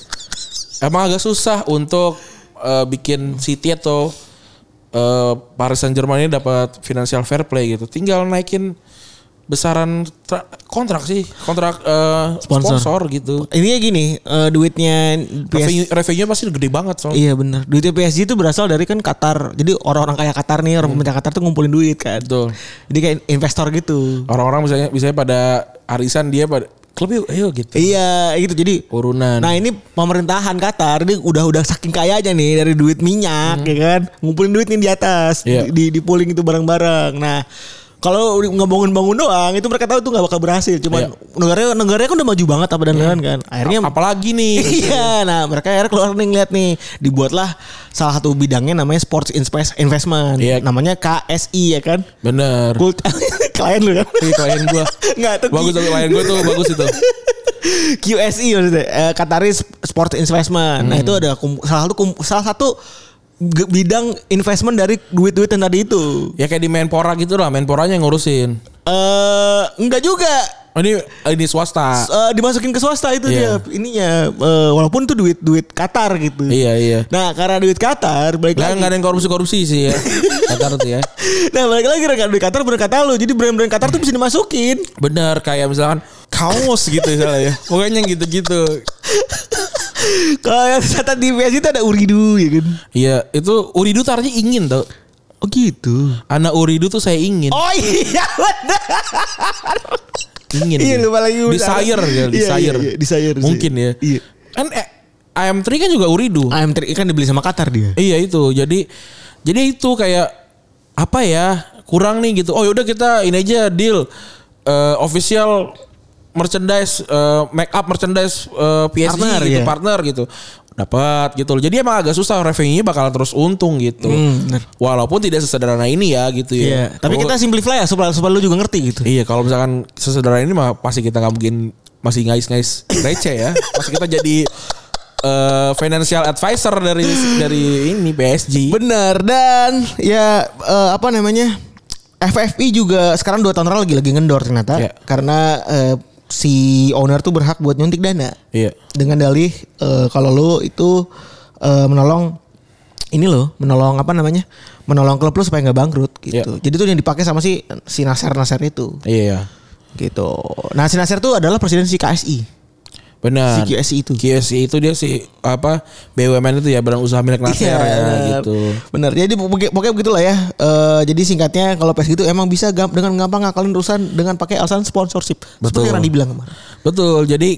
C: Emang agak susah untuk eh, bikin City atau eh, Paris Saint Germain ini dapat financial fair play gitu. Tinggal naikin besaran tra- kontrak sih, kontrak eh,
B: Sponsor.
C: sponsor. gitu.
B: Ini gini eh, duitnya
C: Revenue,
B: PSG.
C: revenue pasti gede banget soalnya.
B: Iya benar. Duitnya PSG itu berasal dari kan Qatar. Jadi orang-orang kaya Qatar nih, orang pemerintah Qatar tuh ngumpulin duit kan.
C: Betul.
B: Jadi kayak investor gitu.
C: Orang-orang misalnya misalnya pada arisan dia pada klub yuk ayo gitu.
B: Iya gitu. Jadi
C: Urunan.
B: Nah ini pemerintahan Qatar ini udah udah saking kaya aja nih dari duit minyak ya kan ngumpulin duit nih di atas
C: Iya.
B: di di pooling itu barang-barang. Nah kalau nggak bangun-bangun doang itu mereka tahu itu nggak bakal berhasil. Cuman
C: Iya.
B: negaranya negaranya kan udah maju banget apa dan lain kan. Akhirnya
C: Apalagi nih. (laughs)
B: Iya, nah mereka akhirnya keluar nih ngeliat nih dibuatlah salah satu bidangnya namanya sports invest- investment,
C: Iya.
B: namanya KSI ya kan.
C: Bener.
B: Kult (laughs) klien lu kan?
C: Iya, klien gua. (laughs)
B: Nggak tuh
C: Bagus tuh klien gue tuh bagus itu.
B: QSI maksudnya eh, Qataris Sports Investment. Nah itu ada salah satu salah satu bidang investment dari duit-duit yang tadi itu.
C: Ya kayak di Menpora gitu lah, Menporanya yang ngurusin.
B: Eh enggak juga.
C: Oh, ini ini swasta.
B: Eh, dimasukin ke swasta itu
C: Iya.
B: dia ininya eh, walaupun itu duit duit Qatar gitu.
C: Iya iya.
B: Nah karena duit Qatar balik
C: Lah
B: lagi.
C: nggak ada yang korupsi-korupsi sih ya. (laughs) Qatar tuh ya.
B: Nah balik lagi karena duit Qatar bener kata lu. Jadi brand-brand Qatar tuh bisa dimasukin.
C: Bener kayak misalkan kaos gitu misalnya ya. Pokoknya gitu-gitu. (laughs)
B: Kalau yang catat di PS itu ada Uridu ya kan.
C: Iya, itu Uridu tuh artinya ingin tau.
B: Oh gitu.
C: Anak Uridu tuh saya ingin.
B: Oh iya benar. (laughs)
C: Ingin.
B: Iya
C: gitu.
B: lupa lagi.
C: Desire ya,
B: Iya,
C: desire.
B: iya, iya, desire.
C: Mungkin ya.
B: Iya.
C: Kan eh, AM3 kan juga Uridu.
B: AM3 kan dibeli sama Qatar dia.
C: Iya itu. Jadi jadi itu kayak apa ya? Kurang nih gitu. Oh yaudah kita ini aja deal Eh, official merchandise eh, make up merchandise eh, PSG
B: Partner,
C: gitu
B: iya.
C: partner gitu. Dapat gitu loh. Jadi emang agak susah revenue-nya bakal terus untung gitu.
B: Hmm, bener.
C: Walaupun tidak sesederhana ini ya gitu ya.
B: Iya. Tapi
C: Kalau-
B: kita simplify ya supaya supaya lu juga ngerti gitu.
C: Iya kalau misalkan sesederhana ini mah pasti kita nggak mungkin masih ngais-ngais receh ya. (laughs) Pasti kita jadi eh, financial advisor dari dari ini PSG.
B: Benar dan ya eh, apa namanya FFP juga sekarang dua tahun lalu lagi lagi ngendor ternyata
C: Iya.
B: karena eh, si owner tuh berhak buat nyuntik dana
C: Iya.
B: dengan dalih eh, kalau lu itu eh, menolong ini loh menolong apa namanya menolong klub lu supaya nggak bangkrut gitu.
C: Iya.
B: Jadi itu yang dipakai sama si si Nasir Nasir itu
C: Iya.
B: gitu. Nah si Nasir tuh adalah presiden si KSI.
C: Benar.
B: Si QSI itu.
C: QSI itu dia si apa BUMN itu ya badan usaha milik Nasir ya
B: benar.
C: gitu.
B: Benar. Jadi pokoknya, begitulah ya. Eh, jadi singkatnya kalau PES gitu emang bisa gam- dengan gampang ngakalin urusan dengan pakai alasan sponsorship. Seperti
C: Betul.
B: yang Randy bilang kemarin.
C: Betul. Jadi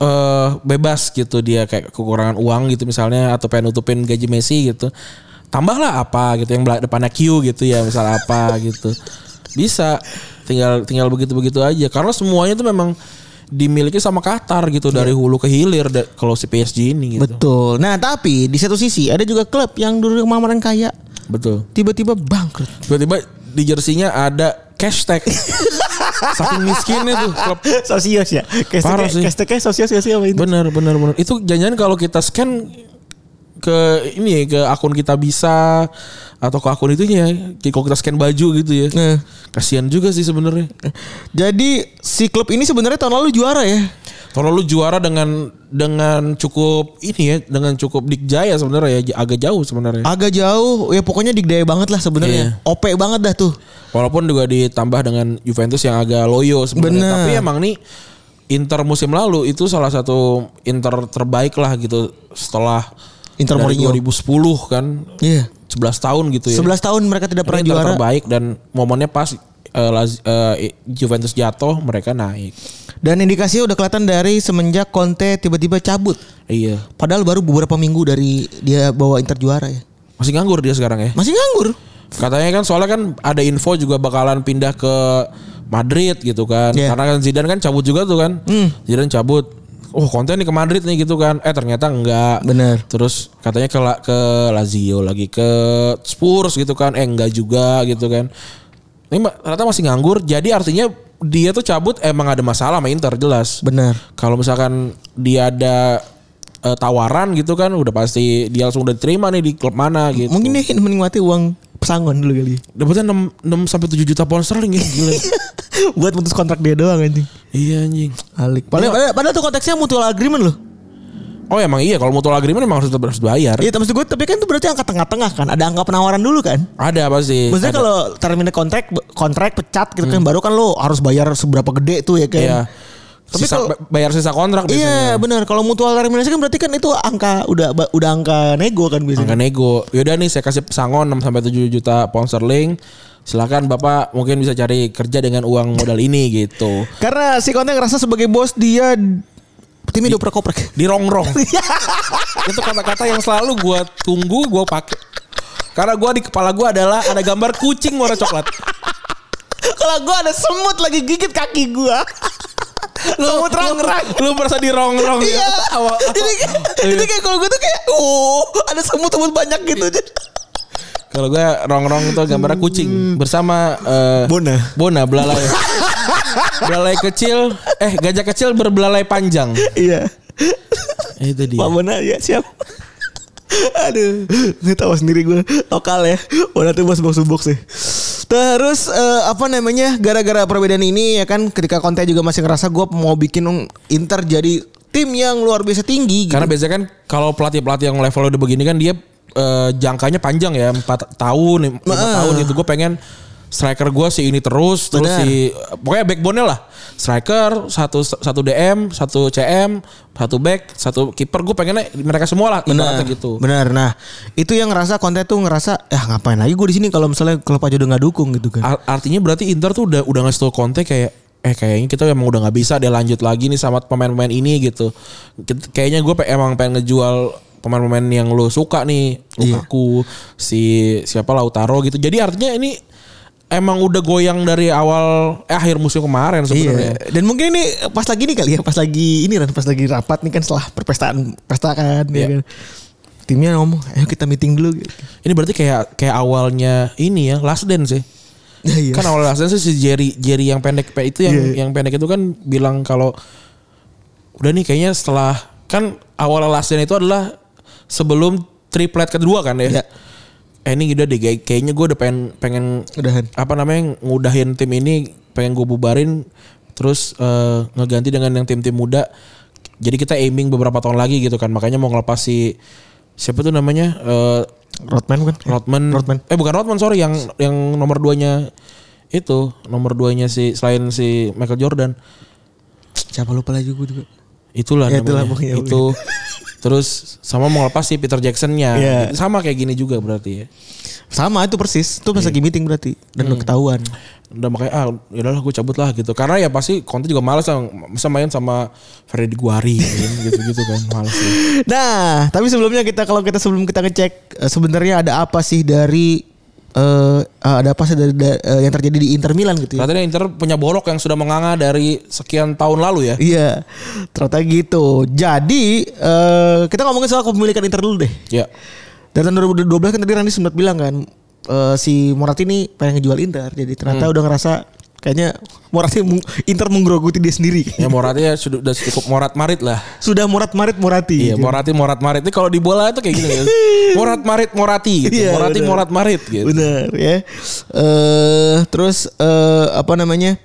C: eh bebas gitu dia kayak kekurangan uang gitu misalnya atau pengen nutupin gaji Messi gitu. Tambahlah apa gitu yang belak- depannya Q gitu ya misal apa gitu. Bisa tinggal tinggal begitu-begitu aja karena semuanya itu memang dimiliki sama Qatar gitu dari hulu ke hilir kalau si PSG ini gitu.
B: Betul. Nah tapi di satu sisi ada juga klub yang dulu kemarin kaya
C: Betul.
B: tiba-tiba bangkrut.
C: Tiba-tiba di jersinya ada hashtag. (laughs) Saking miskinnya tuh klub.
B: Sosios ya.
C: Sih.
B: Hashtagnya sosios sih apa itu?
C: Bener bener bener. Itu jangan kalau kita scan ke ini ke akun kita bisa atau ke akun itunya ya. Kalau kita scan baju gitu ya.
B: Nah.
C: Kasihan juga sih sebenarnya.
B: Jadi si klub ini sebenarnya tahun lalu juara ya.
C: Kalau lu juara dengan dengan cukup ini ya, dengan cukup dikjaya sebenarnya ya agak jauh sebenarnya.
B: Agak jauh, ya pokoknya digdaya banget lah sebenarnya. OP banget dah tuh.
C: Walaupun juga ditambah dengan Juventus yang agak loyo sebenarnya. Tapi emang nih Inter musim lalu itu salah satu Inter terbaik lah gitu setelah
B: Inter
C: dari
B: Mourinho.
C: 2010 kan.
B: Iya.
C: 11 tahun gitu ya.
B: 11 tahun mereka tidak pernah
C: Inter
B: juara.
C: terbaik dan momennya pas eh, Laz- eh, Juventus jatuh mereka naik.
B: Dan indikasinya udah kelihatan dari semenjak Conte tiba-tiba cabut.
C: Iya.
B: Padahal baru beberapa minggu dari dia bawa Inter juara ya.
C: Masih nganggur dia sekarang ya.
B: Masih nganggur.
C: Katanya kan soalnya kan ada info juga bakalan pindah ke Madrid gitu kan.
B: Iya.
C: Karena kan Zidane kan cabut juga tuh kan. Zidane cabut. Oh konten nih ke Madrid nih gitu kan. Eh ternyata enggak.
B: Bener.
C: Terus katanya ke ke Lazio lagi ke Spurs gitu kan. Eh enggak juga gitu kan. Ini ternyata masih nganggur. Jadi artinya dia tuh cabut emang ada masalah sama Inter jelas.
B: Benar.
C: Kalau misalkan dia ada eh, tawaran gitu kan udah pasti dia langsung udah diterima nih di klub mana gitu.
B: Mungkin dia ingin menikmati uang pesangon dulu kali.
C: Dapatnya 6, 6 sampai 7 juta pound sterling ya gila. (laughs)
B: Buat putus kontrak dia doang anjing.
C: iya anjing.
B: Alik. Padahal, padahal, padahal tuh konteksnya mutual agreement loh.
C: Oh emang iya kalau mutual agreement emang harus tetap harus bayar.
B: Iya, maksud gue tapi kan itu berarti angka tengah-tengah kan. Ada angka penawaran dulu kan.
C: Ada pasti.
B: Maksudnya kalau terminate kontrak kontrak pecat gitu kan baru kan lo harus bayar seberapa gede tuh ya kan.
C: Iya.
B: Tapi
C: Sisa-
B: kalau-
C: bayar sisa kontrak
B: Iya
C: biasanya.
B: benar. Kalau mutual terminasi kan berarti kan itu angka udah udah angka nego kan biasanya.
C: Angka nego. Yaudah nih saya kasih pesangon 6 sampai 7 juta pound sterling. Silakan Bapak mungkin bisa cari kerja dengan uang modal ini gitu.
B: Karena si Conte ngerasa sebagai bos dia timnya udah koprek.
C: Di rongrong. (laughs) Itu kata-kata yang selalu gua tunggu gua pakai. Karena gua di kepala gua adalah ada gambar kucing warna coklat.
B: Kalau gue ada semut lagi gigit kaki gue. Semut rang-rang.
C: Lu merasa dirongrong
B: Iya.
C: ya. Awal.
B: Ini kayak, ini kayak kalau gue tuh kayak, oh ada semut-semut banyak gitu.
C: Kalau gue rongrong itu gambarnya kucing bersama eh,
B: Bona.
C: Bona belalai. (laughs) belalai kecil, eh gajah kecil berbelalai panjang.
B: Iya.
C: Itu dia.
B: Bona ya siap. Aduh, nggak tahu sendiri gue lokal ya. Bona tuh bos box box sih. Terus eh, apa namanya? Gara-gara perbedaan ini ya kan, ketika konten juga masih ngerasa gue mau bikin Inter jadi tim yang luar biasa tinggi. Gitu.
C: Karena biasanya kan kalau pelatih-pelatih yang level udah begini kan dia eh, jangkanya panjang ya, 4 tahun, 5
B: Nah.
C: tahun itu gue pengen striker gue si ini terus terus
B: Benar.
C: si pokoknya backbone-nya lah. Striker, satu satu DM, satu CM, satu back, satu kiper gue pengennya mereka semua lah
B: Benar,
C: gitu.
B: benar. Nah, itu yang ngerasa konten tuh ngerasa, ya ngapain lagi gue di sini kalau misalnya klub aja udah nggak dukung gitu kan.
C: Ar- Artinya berarti Inter tuh udah udah ngasih tau Conte kayak eh kayaknya kita emang udah nggak bisa dia lanjut lagi nih sama pemain-pemain ini gitu. Kayaknya gue emang pengen ngejual pemain-pemain yang lo suka nih,
B: Iya.
C: Lukaku, si siapa Lautaro gitu. Jadi artinya ini emang udah goyang dari awal eh, akhir musim kemarin sebenarnya.
B: Iya. Dan mungkin ini pas lagi nih kali ya, pas lagi ini kan pas lagi rapat nih kan setelah perpestaan pesta kan ya
C: Iya.
B: kan. Timnya ngomong, ayo kita meeting dulu. gitu.
C: Ini berarti kayak kayak awalnya ini ya Last Dance sih.
B: Ya, iya.
C: Kan awal Last Dance si Jerry Jerry yang pendek itu yang
B: Iya.
C: yang pendek itu kan bilang kalau udah nih kayaknya setelah kan awal Last Dance itu adalah sebelum triplet kedua kan ya.
B: Iya.
C: Eh ini udah deh kayak- kayaknya gue udah pengen pengen
B: Udahan.
C: apa namanya ngudahin tim ini pengen gue bubarin terus eh, ngeganti dengan yang tim-tim muda. Jadi kita aiming beberapa tahun lagi gitu kan. Makanya mau ngelepas si siapa tuh namanya eh,
B: Rodman kan?
C: Rodman.
B: Rodman.
C: Eh bukan Rodman sorry yang yang nomor duanya itu nomor duanya si selain si Michael Jordan
B: Siapa lupa lagi gue juga.
C: itulah
B: Ya, itulah
C: namanya.
B: pokoknya,
C: itu terus sama mau lepas si Peter Jacksonnya
B: Iya.
C: sama kayak gini juga berarti ya
B: Sama itu persis. Itu pas
C: Iya.
B: lagi meeting berarti dan
C: Hmm.
B: udah ketahuan.
C: udah makanya ah yaudahlah gue cabut lah gitu karena ya pasti Conte juga males lah masa main sama Freddy Guari (laughs) gitu gitu kan males ya.
B: Nah, tapi sebelumnya kita kalau kita sebelum kita ngecek eh, sebenarnya ada apa sih dari eh eh, ada apa sih dari da- eh, yang terjadi di Inter Milan gitu ya?
C: Ternyata Inter punya bolok yang sudah menganga dari sekian tahun lalu ya.
B: Iya, ternyata gitu. Jadi eh, kita ngomongin soal kepemilikan Inter dulu deh.
C: Ya.
B: Dari tahun 2012 kan tadi Randy sempat bilang kan eh, si Moratti ini pengen ngejual Inter. Jadi ternyata
C: Hmm.
B: udah ngerasa kayaknya Moratti meng- Inter menggerogoti dia sendiri.
C: Ya Moratti ya sudah udah cukup morat marit lah.
B: Sudah morat marit Moratti.
C: Iya, Moratti Morat Marit ini kalau di bola itu kayak gitu ya. (laughs) Morat Marit Morati gitu.
B: Iya,
C: Morati
B: benar.
C: Morat Marit gitu.
B: Bener ya. Eh terus eh, apa namanya?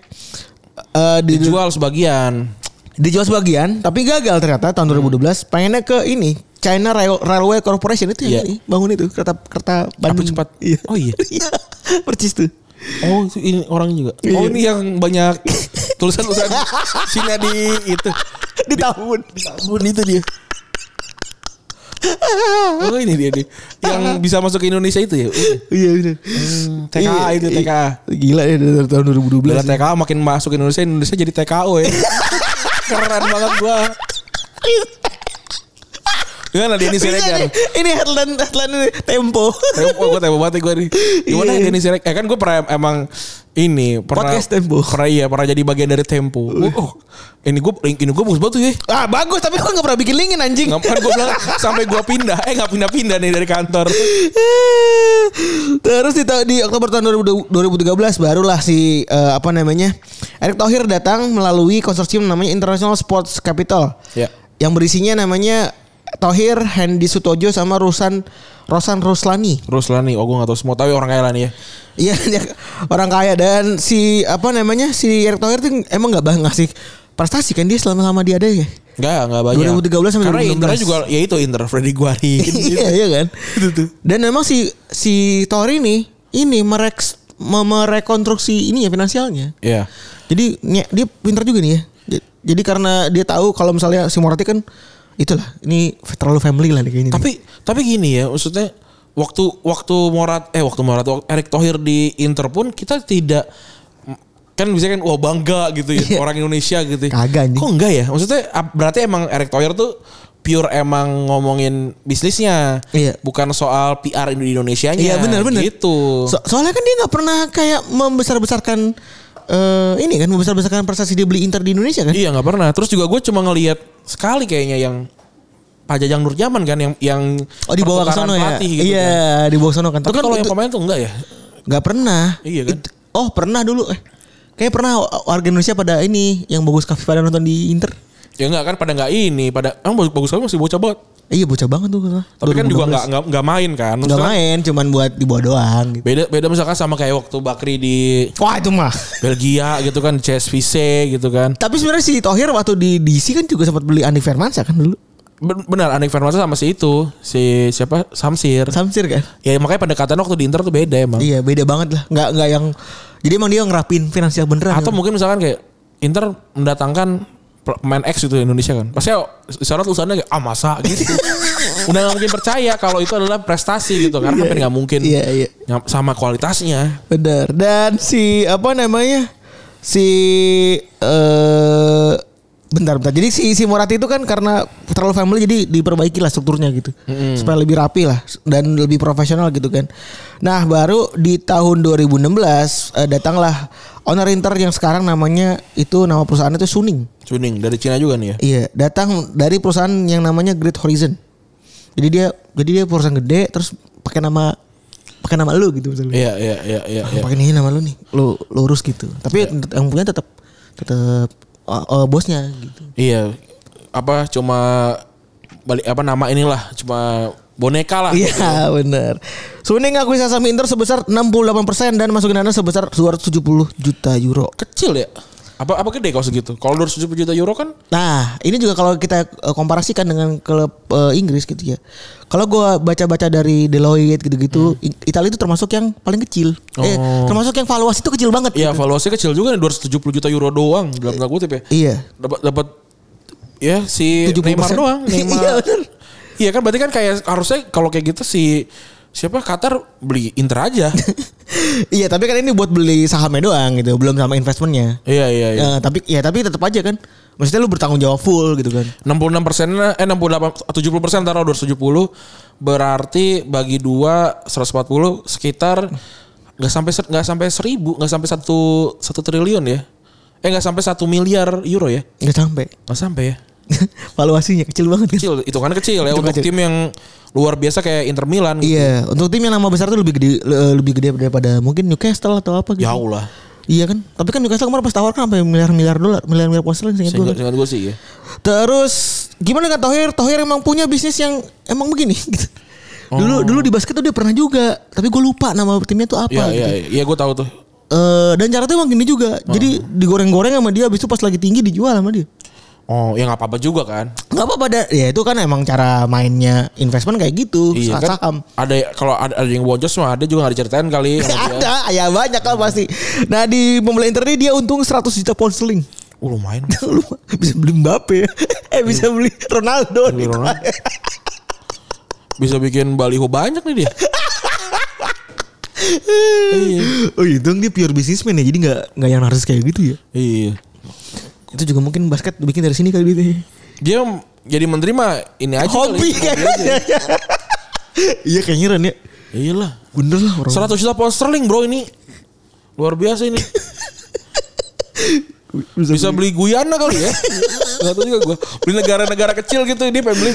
B: Eh di,
C: Dijual sebagian.
B: dijual sebagian tapi gagal ternyata tahun 2012 pengennya ke ini China Rail- Railway Corporation itu
C: Iya.
B: yang ini, bangun itu kereta kereta Bandung
C: cepat?
B: Iya.
C: Oh iya. (laughs)
B: Iya, percis tuh.
C: Oh, itu ini orang juga. Oh,
B: Iya.
C: ini yang banyak tulisan-tulisan Cina di itu.
B: Di tahun.
C: Tahun itu dia. Oh ini dia nih Yang bisa masuk ke Indonesia itu ya
B: Iya bener.
C: TKA
B: Iya,
C: itu
B: iya.
C: TKA
B: Gila ya dari tahun 2012.
C: Bila TKA makin masuk ke Indonesia Indonesia jadi TKO ya (laughs) Keren banget gua Gimana Denny
B: Bisa
C: Siregar
B: nih, Ini headline headline ini Tempo.
C: Tempo gue tempo banget gue nih Gimana
B: Iya.
C: Denny Siregar Eh kan gue pernah emang Ini pernah,
B: Podcast Tempo.
C: Pernah iya Pernah jadi bagian dari Tempo oh, Ini gue Ini gue bagus banget tuh ya
B: Ah bagus tapi kok gak pernah bikin linkin anjing.
C: Ngapain gue bilang Sampai gue pindah Eh gak pindah-pindah nih dari kantor
B: Terus di, di Oktober tahun 2000 2013 barulah si eh, apa namanya Erick Thohir datang melalui konsorsium namanya International Sports Capital.
C: Ya.
B: Yang berisinya namanya Thohir, Hendy Sutojo sama Rusan Rosan Ruslani.
C: Ruslani Oh gue gak tau semua Tapi orang kaya lah nih ya
B: Iya (laughs) orang kaya dan si apa namanya si Erick Thohir tuh emang nggak banget ngasih prestasi kan dia selama lama dia ada ya.
C: Enggak, enggak banyak.
B: 2013 sampai
C: Karena
B: 2016.
C: Inter juga ya itu Inter Freddy Guari. (laughs)
B: iya iya kan. (laughs) Dan memang si si Thor ini ini merek me- merekonstruksi ini ya finansialnya.
C: Iya.
B: Jadi ny- dia pintar juga nih ya. Jadi karena dia tahu kalau misalnya si Moratti kan itulah ini terlalu family lah nih kayaknya. nih.
C: Tapi tapi gini ya, maksudnya waktu waktu Morat eh waktu Morat waktu Erick Thohir di Inter pun kita tidak kan bisa kan wah bangga gitu ya
B: Iya.
C: orang Indonesia gitu. ya.
B: Kagak, anjing.
C: Kok enggak ya? Maksudnya berarti emang Erick Thohir tuh pure emang ngomongin bisnisnya.
B: Iya.
C: Bukan soal PR di Indonesia-nya.
B: Iya benar benar.
C: Gitu.
B: So- soalnya kan dia nggak pernah kayak membesar besarkan eh, ini kan membesar-besarkan prestasi dia beli Inter di Indonesia kan?
C: Iya nggak pernah. Terus juga gue cuma ngelihat sekali kayaknya yang Pak Jajang Nurjaman kan yang yang
B: Oh dibawa ke sono ya?
C: gitu
B: iya,
C: kan.
B: dibawa ke sono kan.
C: Tapi
B: Tapi kan
C: kalau yang pemain tuh enggak ya?
B: nggak pernah.
C: Iya kan?
B: It- oh pernah dulu. Eh, kayak pernah warga Indonesia pada ini yang bagus kafe pada nonton di Inter.
C: Ya enggak kan pada enggak ini, pada emang bagus bagus masih bocah banget.
B: Iya bocah banget tuh.
C: Tapi kan juga enggak enggak enggak main kan.
B: nggak main, cuman buat dibawa doang. Gitu.
C: Beda beda misalkan sama kayak waktu Bakri di
B: Wah itu mah.
C: Belgia gitu kan, CSVC gitu kan.
B: Tapi sebenarnya si Tohir waktu di DC kan juga sempat beli Andi Firmansyah kan dulu.
C: Ben- Benar, Anik Firmansyah sama si itu, si siapa? Samsir.
B: Samsir kan?
C: Ya makanya pendekatan waktu di Inter tuh beda emang.
B: Iya beda banget lah. Nggak nggak yang jadi emang dia ngerapin finansial beneran.
C: Atau mungkin misalkan kayak Inter mendatangkan pemain X itu Indonesia kan. Pasti tulisannya kayak ah masa gitu. (laughs) Udah gak mungkin percaya kalau itu adalah prestasi gitu karena hampir nggak mungkin
B: Iya iya.
C: nyam- sama kualitasnya.
B: Bener. Dan si apa namanya? Si eh bentar bentar. Jadi si si Morati itu kan karena terlalu family jadi diperbaiki lah strukturnya gitu. Supaya lebih rapi lah dan lebih profesional gitu kan. Nah, baru di tahun 2016 eh, datanglah owner Inter yang sekarang namanya itu nama perusahaan itu Suning.
C: Suning dari Cina juga nih ya.
B: Iya, datang dari perusahaan yang namanya Great Horizon. Jadi dia jadi dia perusahaan gede terus pakai nama pakai nama lu gitu misalnya.
C: Iya iya iya iya. iya.
B: Pakai ini nama lu nih, lu lu urus gitu. Tapi yang punya tetap tetap uh, uh, bosnya gitu.
C: Iya. Apa cuma balik apa nama inilah cuma boneka lah.
B: Iya benar. Suning akuisasi saham Inter sebesar 68% dan masukin dana sebesar 270 juta euro.
C: Kecil ya. Apa apa gede kalau segitu? Kalau 270 juta euro kan
B: Nah, ini juga kalau kita uh, komparasikan dengan klub uh, Inggris gitu ya. Kalau gua baca-baca dari Deloitte gitu-gitu, I- Italia itu termasuk yang paling kecil. Eh,
C: Oh.
B: termasuk yang valuasi itu kecil banget.
C: Iya
B: gitu.
C: valuasi kecil juga nih 270 juta euro doang dalam tanda kutip ya.
B: Iya.
C: Dapat dapat ya si
B: 70%.
C: Neymar doang. Neymar. (laughs)
B: Iya, bener.
C: Iya kan berarti kan kayak harusnya kalau kayak gitu si siapa Qatar beli Inter aja. (laughs)
B: iya, tapi kan ini buat beli sahamnya doang gitu, belum sama investmentnya.
C: iya iya iya.
B: Eh, tapi ya tapi tetap aja kan. Maksudnya lu bertanggung jawab full gitu kan.
C: 66 persen eh 68 70 persen taruh 270 berarti bagi dua 140 sekitar nggak sampai nggak sampai seribu nggak sampai satu satu triliun ya eh nggak sampai satu miliar euro ya
B: Nggak sampai.
C: nggak sampai ya (laughs)
B: Valuasinya kecil banget kan.
C: kecil itu kan kecil ya untuk
B: kecil.
C: tim yang luar biasa kayak Inter Milan gitu.
B: Iya, untuk tim yang nama besar tuh lebih gede le- lebih gede daripada mungkin Newcastle atau apa gitu.
C: jauh lah
B: Iya kan? Tapi kan Newcastle kemarin pas tawarkan sampai miliar-miliar dolar, miliar-miliar pound sterling seingat gue.
C: seingat,
B: kan.
C: gue sih ya
B: Terus gimana dengan Thohir? Thohir emang punya bisnis yang emang begini (laughs) gitu. Dulu dulu di basket tuh dia pernah juga, tapi gue lupa nama timnya tuh apa
C: iya
B: gitu.
C: iya iya gue tahu tuh
B: Eh, dan cara tuh emang gini juga. Jadi digoreng-goreng sama dia habis itu pas lagi tinggi dijual sama dia.
C: Oh ya nggak apa-apa juga kan
B: Enggak apa-apa dah. Ya itu kan emang cara mainnya investment kayak gitu,
C: iya kan
B: saham.
C: ada kalau ada, ada yang boncos mah ada juga nggak diceritain kali. (laughs)
B: Ada, ya banyak lah pasti. Nah di pembelian ini dia untung 100 juta pound sterling.
C: Uh, lumayan (laughs)
B: Lu bisa beli Mbappe, eh bisa beli Ronaldo.
C: Beli
B: nih.
C: Ronaldo. bisa bikin baliho banyak nih dia (laughs) iya
B: Oh iya, dong dia pure businessman ya, jadi nggak nggak yang narsis kayak gitu ya.
C: iya
B: Itu juga mungkin basket bikin dari sini kali gitu.
C: dia jadi menteri mah ini aja
B: Hobi kayaknya. (laughs) Iya kayaknya Ran ya.
C: iyalah
B: Bener lah orang.
C: 100 juta pound sterling bro ini luar biasa ini (laughs) bisa beli Guyana kali ya nggak tahu juga gue beli negara-negara kecil gitu dia pengen beli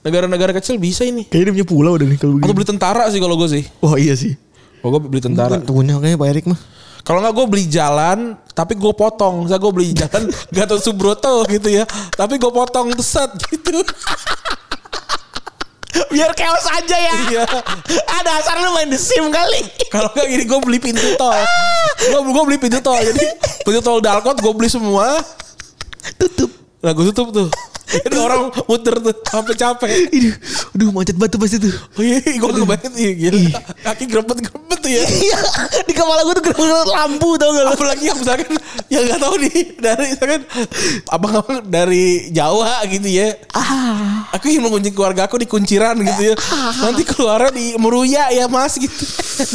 C: negara-negara kecil bisa ini
B: Kayaknya dia punya pulau udah nih kalau
C: atau
B: begini.
C: beli tentara sih kalau gue sih
B: Oh iya sih.
C: kalau gue beli tentara
B: punya kayaknya Pak Erik mah.
C: Kalau nggak gue beli jalan, tapi gue potong. Saya gue beli jalan (laughs) Gatot Subroto gitu ya. Tapi gue potong set gitu.
B: Biar chaos aja ya.
C: Iya.
B: Ada asal lu main The Sim kali.
C: Kalau nggak gini gue beli pintu tol. Gue gue beli pintu tol. Jadi pintu tol Dalkot gue beli semua.
B: Tutup.
C: Nah gue tutup tuh. (laughs) Jadi orang muter tuh sampai capek.
B: Aduh, aduh macet banget tuh pasti tuh.
C: Oh iya, gue kebayang iya, gila. Kaki gerepet-gerepet tuh ya.
B: Iya, di kepala gue tuh gerak lampu tau gak lu?
C: Apalagi yang misalkan yang nggak tahu nih dari misalkan abang-abang dari Jawa gitu ya.
B: Ah.
C: Aku ingin mengunjungi keluarga aku di kunciran gitu ya. Nanti keluarnya di Meruya ya mas gitu.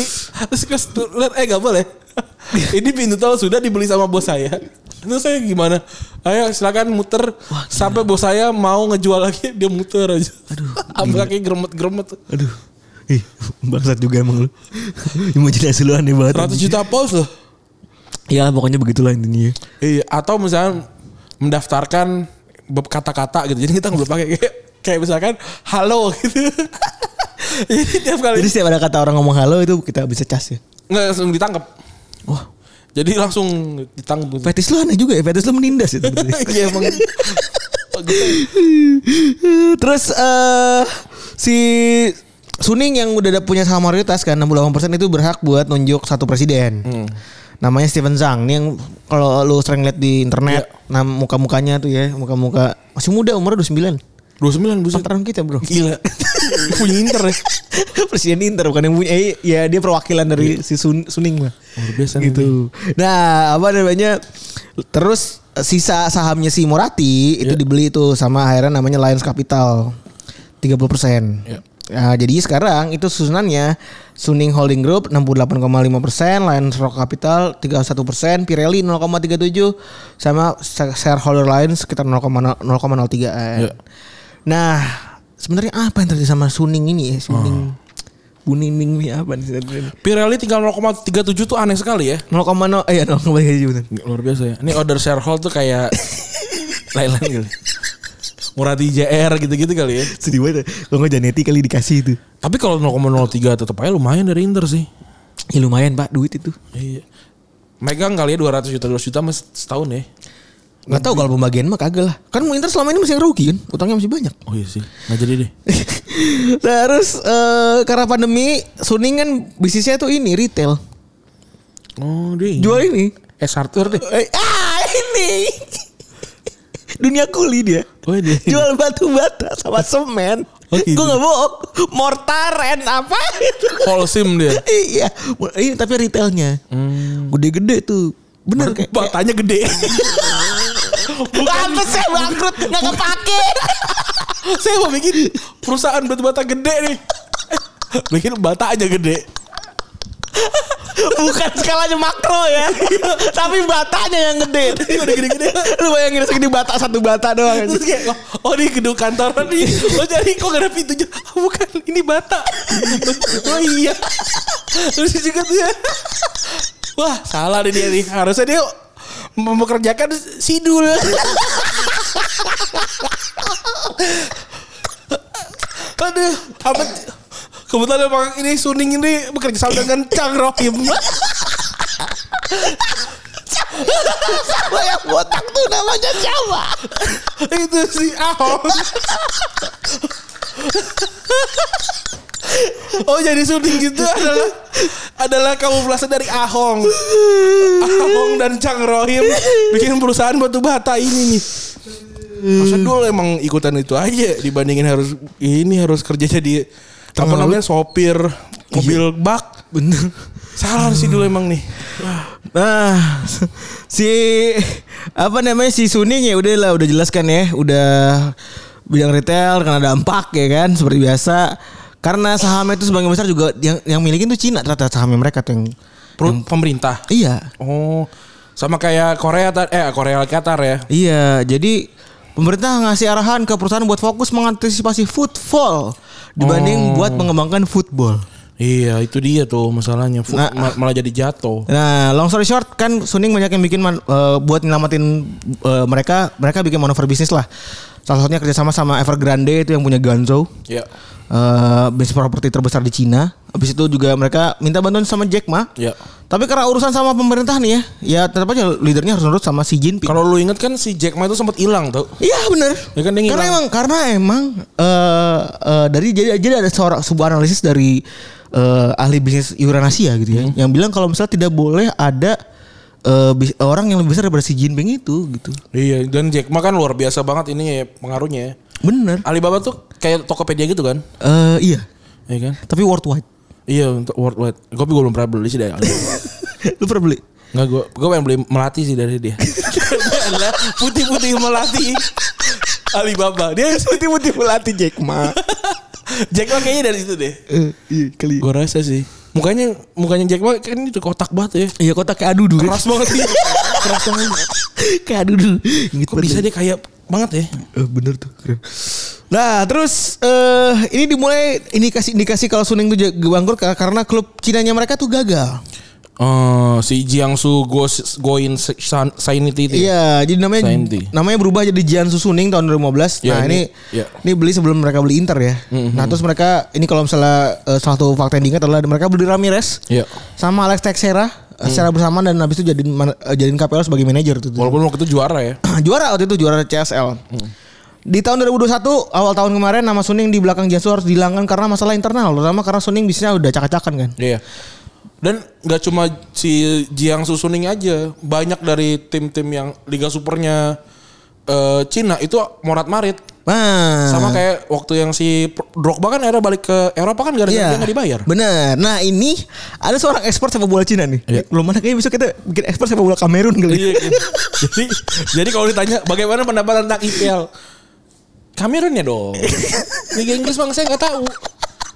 C: (laughs) Terus eh gak boleh. (laughs) Ini pintu tol sudah dibeli sama bos saya. Terus saya gimana? Ayo silakan muter sampai bos saya mau ngejual lagi (laughs) dia muter aja. Aduh. (laughs) Apalagi geremet-geremet.
B: Aduh. Ih, bangsat juga emang lu. Imajinasi lu aneh banget.
C: 100 juta pounds loh.
B: Ya pokoknya begitulah intinya.
C: Iya, atau misalnya mendaftarkan kata-kata gitu. Jadi kita nggak pakai kayak, kayak misalkan halo gitu. Jadi tiap kali
B: Jadi setiap ada kata orang ngomong halo itu kita bisa cas ya.
C: nggak langsung ditangkap.
B: Wah,
C: Jadi langsung ditangkap.
B: fetis lu aneh juga ya. Fetis lu menindas itu. (laughs)
C: Iya emang. (laughs)
B: Terus eh si Suning yang udah punya saham mayoritas kan 68% itu berhak buat nunjuk satu presiden. Namanya Steven Zhang. Ini yang kalau lu sering lihat di internet, nah muka-mukanya tuh ya, muka-muka masih muda umurnya 29.
C: 29 buset.
B: Pantaran kita, Bro.
C: Gila. (laughs) Punya Inter ya.
B: presiden Inter bukan yang punya eh, ya dia perwakilan dari si Sun- Suning lah.
C: Luar biasa nih.
B: gitu. Nah, apa namanya? Terus sisa sahamnya si Morati itu
C: Iya.
B: dibeli tuh sama akhirnya namanya Lions Capital 30%.
C: Iya.
B: Nah, jadi sekarang itu susunannya Suning Holding Group 68,5 persen, Lions Rock Capital 31 persen, Pirelli 0,37 sama shareholder lain sekitar 0,0 0,03.
C: Iya.
B: Nah, sebenarnya apa yang terjadi sama Suning ini ya? Suning
C: Oh.
B: Bunining ini apa nih?
C: Pirelli tinggal 0,37 tuh aneh sekali ya.
B: 0,0 eh ya 0,37 bener.
C: Luar biasa ya. Ini order sharehold tuh kayak (laughs) lain-lain kali. Murati JR gitu-gitu kali ya.
B: Sedih banget. Kalau nggak Janetti kali dikasih itu.
C: Tapi kalau 0,03 tetap aja lumayan dari Inter sih.
B: Ya lumayan pak duit itu.
C: Iya. Megang kali ya 200 juta 200 juta mas setahun ya.
B: Nggak tahu kalau pembagian mah kagak lah. Kan Inter selama ini masih rugi kan. Utangnya masih banyak.
C: Oh iya sih. Nggak jadi deh. (laughs)
B: Terus eh, karena pandemi Suning kan bisnisnya tuh ini retail.
C: Oh dia.
B: Jual ini.
C: Es hardware deh.
B: Eh, ah ini. Dunia kuli dia.
C: Oh dia.
B: Jual batu bata sama semen.
C: Oh, gitu.
B: Gue gak bohong. Mortar and apa itu.
C: Holcim dia.
B: iya. Iya tapi retailnya.
C: Hmm.
B: Gede-gede tuh. Bener kayak
C: Batanya gede. (laughs)
B: Apa sih bangkrut nggak kepake? (laughs)
C: Saya mau bikin perusahaan batu bata gede nih. bikin bata aja gede.
B: Bukan skalanya makro ya, (laughs) tapi batanya yang gede.
C: Ini udah gede-gede.
B: Lu bayangin segini bata satu bata doang.
C: Terus kayak oh, oh di gedung kantoran nih. (laughs) Oh jadi kok gak ada pintunya? Oh, bukan ini bata. oh iya. Terus juga tuh ya. Wah salah nih dia nih. Harusnya dia mempekerjakan sidul. Aduh, amat. Kebetulan emang ini Suning ini bekerja sama dengan Cang Rohim.
B: Siapa yang botak tuh namanya siapa?
C: itu si Ahong. (laughs) oh jadi Suning gitu adalah adalah kamuflase dari Ahong. Ahong dan Cang Rohim bikin perusahaan batu bata ini nih. Masa dulu emang ikutan itu aja dibandingin harus ini harus kerja jadi apa
B: Tengah
C: namanya sopir mobil bak.
B: Bener.
C: Salah sih dulu emang nih.
B: Nah, si apa namanya si Suning ya udah lah udah jelaskan ya, udah bidang retail kena dampak ya kan seperti biasa. Karena sahamnya itu sebagian besar juga yang yang milikin tuh Cina ternyata sahamnya mereka tuh yang
C: Perut pemerintah.
B: iya
C: Oh, sama kayak Korea eh Korea Qatar ya.
B: Iya, jadi pemerintah ngasih arahan ke perusahaan buat fokus mengantisipasi footfall dibanding
C: Oh.
B: buat mengembangkan football.
C: Iya, itu dia tuh masalahnya. Fu-
B: Nah.
C: ma- malah jadi jatuh.
B: Nah, long story short kan Suning banyak yang bikin man- eh, buat nyelamatin eh, mereka, mereka bikin manuver bisnis lah. Salah satunya kerjasama sama Evergrande itu yang punya Ganzo.
C: Ya.
B: Eh bisnis properti terbesar di Cina. Habis itu juga mereka minta bantuan sama Jack Ma.
C: Ya.
B: Tapi karena urusan sama pemerintah nih ya, ya tetap aja leadernya harus nurut sama Xi Jinping.
C: Kalau lu inget kan si Jack Ma itu sempat hilang tuh.
B: Iya bener.
C: Ya kan
B: karena emang karena emang eh eh, dari jadi jadi ada seorang sebuah analisis dari eh, ahli bisnis iuran Asia gitu ya, yang bilang kalau misalnya tidak boleh ada eh, bis- orang yang lebih besar daripada Xi Jinping itu gitu.
C: Iya, dan Jack Ma kan luar biasa banget ini ya, pengaruhnya.
B: Bener.
C: Alibaba tuh kayak Tokopedia gitu kan?
B: Eh iya.
C: Iya kan?
B: Tapi worldwide.
C: Iya, untuk worldwide. Gue gue belum pernah beli sih dari (laughs) Alibaba.
B: Lu pernah beli?
C: Enggak, gue gue pengen beli melati sih dari dia. (laughs) adalah putih-putih melati Alibaba. Dia
B: Putih-putih melatih Jack Ma. (laughs)
C: Jack Ma kayaknya dari situ deh.
B: Eh, iya kali.
C: Gue rasa sih. Mukanya mukanya Jack Ma kan itu kotak banget ya.
B: Iya kotak kayak adudu.
C: Keras banget sih. Keras banget.
B: kayak adudu.
C: Kok bisa dia kayak banget ya?
B: Eh, bener tuh keren. Nah terus eh ini dimulai indikasi-indikasi kalau Suning tuh bangkrut ka- karena klub Cinanya mereka tuh gagal.
C: Oh, si Jiangsu Go Goin Sanity itu. ya?
B: Iya, jadi namanya
C: Sainti.
B: namanya berubah jadi Jiangsu Suning tahun 2015.
C: Ya,
B: nah, ini
C: ini- ya.
B: ini beli sebelum mereka beli Inter ya. Nah, terus mereka ini kalau misalnya eh, salah satu fakta yang diingat adalah mereka beli Ramirez
C: Iya.
B: sama Alex Teixeira eh, secara bersamaan dan habis itu jadiin eh, jadiin KPL sebagai manajer tuh.
C: Walaupun waktu itu juara ya. (clears throat)
B: juara waktu itu juara CSL. Di tahun 2021 awal tahun kemarin nama Suning di belakang Jiangsu harus dihilangkan karena masalah internal, terutama karena Suning bisnisnya udah cakak-cakan kan.
C: Iya. Dan nggak cuma si Jiangsu Suning aja, banyak dari tim-tim yang Liga Supernya eh, Cina itu morat marit.
B: Nah,
C: Sama kayak waktu yang si Drogba kan era balik ke Eropa kan gara-gara
B: Iya.
C: dia nggak dibayar.
B: Bener. Nah ini ada seorang ekspor sepak bola Cina nih.
C: Iya.
B: Belum mana kayaknya besok kita bikin ekspor sepak bola Kamerun kali.
C: Iya, iya. jadi jadi kalau ditanya bagaimana pendapat tentang IPL, Kamerun ya dong. (laughs) Liga Inggris bang saya nggak tahu.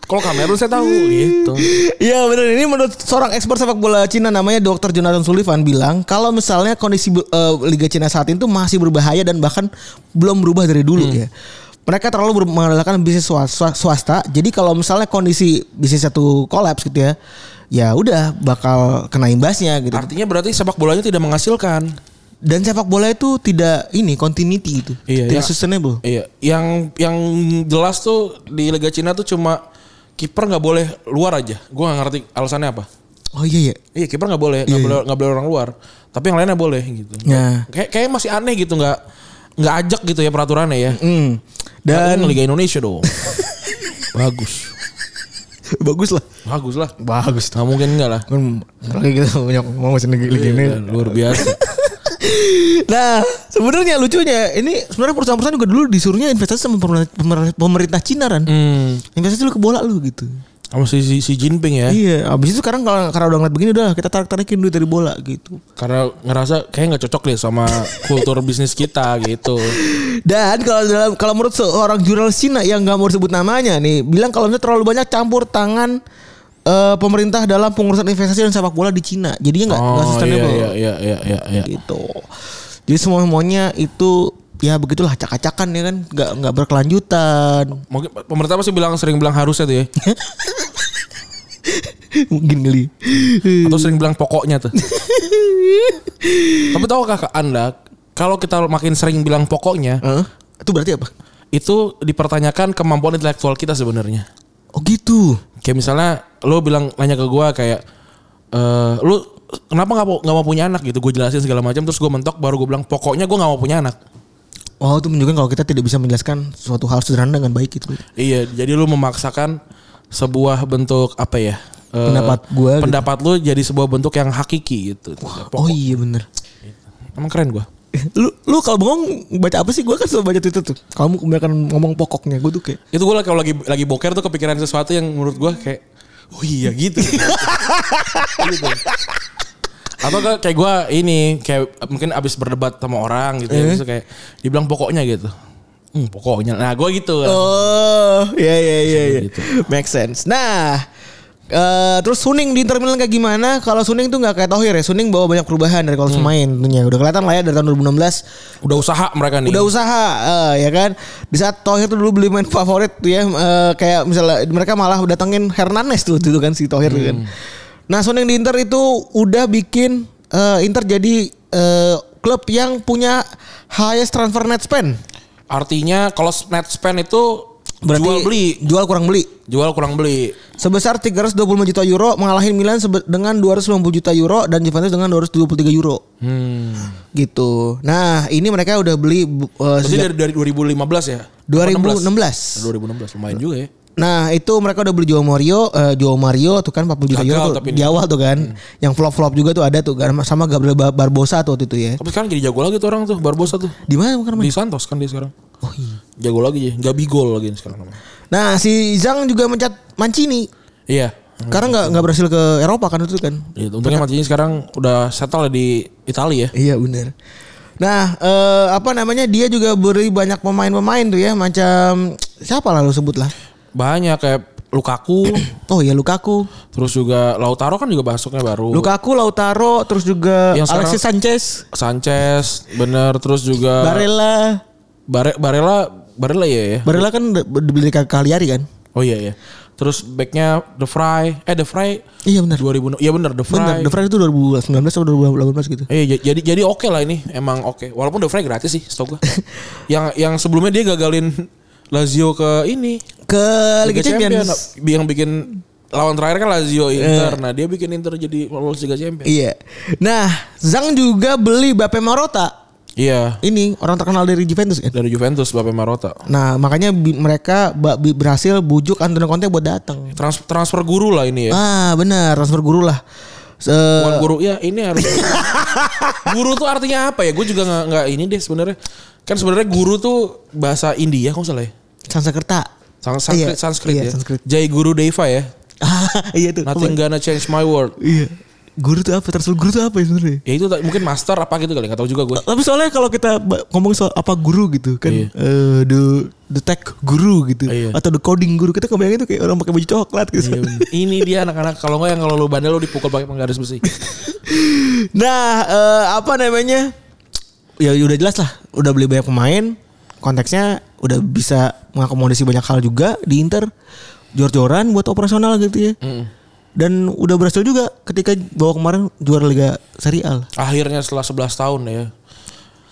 C: Kalau Kamerun saya tahu gitu.
B: Iya bener. Ini menurut seorang ekspor sepak bola Cina namanya Dr. Jonathan Sullivan bilang kalau misalnya kondisi eh, Liga Cina saat itu masih berbahaya dan bahkan belum berubah dari dulu ya. Mereka terlalu mengandalkan bisnis swas- swas- swasta. Jadi kalau misalnya kondisi bisnis satu kolaps gitu ya, ya udah bakal kena imbasnya gitu.
C: Artinya berarti sepak bolanya tidak menghasilkan.
B: Dan sepak bola itu tidak ini continuity itu,
C: Iya,
B: tidak
C: ya.
B: sustainable.
C: Iya, yang yang jelas tuh di Liga Cina tuh cuma kiper nggak boleh luar aja. Gua nggak ngerti alasannya apa.
B: Oh iya ya.
C: Iya kiper nggak boleh, nggak boleh nggak boleh orang luar. Tapi yang lainnya boleh gitu.
B: Ya.
C: Kayak kayak masih aneh gitu nggak nggak ajak gitu ya peraturannya ya.
B: Hmm.
C: Dan Liga Indonesia dong. (laughs) Bagus.
B: bagus lah.
C: Bagus lah.
B: Bagus.
C: Nggak mungkin enggak lah.
B: Kan lagi kita banyak ngomong sendiri lagi ini.
C: Iya, luar biasa.
B: Nah, sebenarnya lucunya ini sebenarnya perusahaan-perusahaan juga dulu disuruhnya investasi sama pemerintah, Cina kan.
C: Hmm.
B: Investasi dulu ke bola lu gitu.
C: Sama si, si, si Jinping ya.
B: Iya, abis itu sekarang kalau karena udah ngeliat begini udah kita tarik-tarikin duit dari bola gitu.
C: Karena ngerasa kayak nggak cocok deh sama (laughs) kultur bisnis kita gitu.
B: Dan kalau dalam kalau menurut seorang jurnalis Cina yang nggak mau disebut namanya nih, bilang kalau misalnya terlalu banyak campur tangan eh, pemerintah dalam pengurusan investasi dan sepak bola di Cina. Jadinya nggak nggak
C: Oh
B: sustainable.
C: iya iya iya iya iya.
B: gitu. Jadi semua semuanya itu ya begitulah acak-acakan ya kan, nggak nggak berkelanjutan.
C: Mungkin pemerintah pasti bilang sering bilang harusnya tuh ya. (laughs)
B: Mungkin kali.
C: Atau sering bilang pokoknya tuh. Tapi tahukah Anda kalau kita makin sering bilang pokoknya
B: Hah? Itu berarti apa?
C: itu dipertanyakan kemampuan intelektual kita sebenarnya.
B: Oh gitu.
C: Kayak misalnya lo bilang nanya ke gua kayak eh lu kenapa nggak mau nggak mau punya anak gitu gue jelasin segala macam terus gue mentok baru gue bilang pokoknya gue nggak mau punya anak
B: Oh itu menunjukkan kalau kita tidak bisa menjelaskan suatu hal sederhana dengan baik gitu.
C: iya jadi lu memaksakan sebuah bentuk apa ya eh,
B: Pendapat gua gitu.
C: pendapat lu jadi sebuah bentuk yang hakiki gitu
B: Oh iya bener.
C: emang keren gua
B: Lu lu kalau bengong baca apa sih? Gue kan selalu baca Twitter tuh. Kamu kebanyakan ngomong pokoknya. Gue tuh kayak
C: itu gue kalau lagi lagi boker tuh kepikiran sesuatu yang menurut gue kayak oh iya gitu (laughs) gitu kayak gue ini kayak mungkin abis berdebat sama orang gitu ya terus kayak dibilang pokoknya gitu hmm, pokoknya nah gue gitu
B: Oh, iya iya iya iya.
C: Gitu.
B: Make sense. Nah, eh terus Suning di Inter Milan kayak gimana? Kalau Suning tuh nggak kayak Thohir ya. Suning bawa banyak perubahan dari kalau main tentunya. Udah kelihatan lah ya dari tahun 2016
C: udah usaha mereka nih
B: udah usaha eh, ya kan. Di saat Thohir tuh dulu beli main (laughs) favorit tuh ya eh, kayak misalnya mereka malah datengin Hernanes tuh itu kan si Thohir tuh kan. Nah, Suning di Inter itu udah bikin eh, Inter jadi eh, klub yang punya highest transfer net spend.
C: artinya kalau net spend itu
B: Berarti
C: jual beli
B: jual kurang beli.
C: jual kurang beli
B: sebesar 325 juta euro mengalahin Milan dengan 250 juta euro dan Juventus dengan 223 euro.
C: hmm.
B: Gitu. Nah, ini mereka udah beli uh,
C: Berarti
B: sejak
C: dari, dari 2015 ya
B: 2016.
C: 2016 lumayan juga ya
B: Nah, itu mereka udah beli Joao Mario, eh, Joao Mario tuh kan 40 juta euro tuh,
C: tapi
B: di awal tuh kan. Yang flop-flop juga tuh ada tuh kan sama Gabriel Ba- Barbosa tuh waktu itu ya.
C: tapi sekarang jadi jago lagi tuh orang tuh Barbosa tuh
B: Di mana bukan
C: di Santos kan dia sekarang
B: Oh iya.
C: jago lagi ya nggak bigol lagi sekarang namanya
B: Nah, si Zhang juga mencat Mancini.
C: iya
B: Karena nggak nggak berhasil ke Eropa kan itu kan.
C: Iya, untungnya Mancini sekarang udah settle di Italia ya.
B: Iya benar. Nah, eh, apa namanya dia juga beri banyak pemain-pemain tuh ya, macam siapa lalu sebut lah.
C: Banyak kayak Lukaku, (clears throat)
B: Oh ya Lukaku,
C: terus juga Lautaro kan juga masuknya baru.
B: Lukaku, Lautaro, terus juga
C: Yang sekarang-
B: Alexis Sanchez,
C: Sanchez, bener terus juga
B: Barella.
C: Bare, Barella, Barella ya ya.
B: Barella kan dibeli ke Cagliari kan?
C: Oh iya iya. Terus backnya The Fry, eh The Fry
B: Iya benar.
C: 2000 Iya bener The Fry.
B: Benar, The Fry itu 2019 atau 2018 gitu.
C: J- jadi jadi oke lah ini emang oke. Walaupun The Fry gratis sih setahu gua. (laughs) yang yang sebelumnya dia gagalin Lazio ke ini
B: Ke Liga Champions.
C: Yang bikin lawan terakhir kan Lazio Inter. Nah, dia bikin Inter jadi lolos Liga Champions.
B: Iya. Nah, Zhang juga beli Bape Marota.
C: Iya.
B: Ini orang terkenal dari Juventus kan.
C: Dari Juventus Bape Marota.
B: Nah, makanya bi- mereka bi- berhasil bujuk Antonio Conte buat datang.
C: Trans- transfer guru lah ini ya.
B: Ah, benar, transfer guru lah. Se-
C: Bukan guru ya ini harus (laughs) guru tuh artinya apa ya gue juga nggak ini deh sebenarnya kan sebenarnya guru tuh bahasa India kok salah ya
B: Sansekerta.
C: Sans- Sanskrit,
B: Iya,
C: Sanskrit
B: iya,
C: ya
B: Sanskrit.
C: Jai Guru Deva ya (laughs)
B: iya tuh.
C: Nothing gonna change my world
B: Iya. Guru tuh apa? Transfer guru tuh apa ya sebenarnya?
C: ya itu mungkin master apa gitu kali nggak tahu juga gue
B: Tapi soalnya kalau kita ngomong soal apa guru gitu kan
C: Iya.
B: eh, the the tech guru gitu
C: Iya.
B: atau the coding guru kita kebayang itu kayak orang pakai baju coklat gitu.
C: Iya, ini dia anak-anak kalau nggak yang kalau lu bandel lu dipukul pakai penggaris besi (laughs)
B: Nah, eh, apa namanya? Ya udah jelas lah, udah beli banyak pemain. Konteksnya udah bisa mengakomodasi banyak hal juga di Inter. Jor-joran buat operasional gitu ya. Dan udah berhasil juga ketika bawa kemarin juara Liga Serie A.
C: akhirnya setelah 11 tahun ya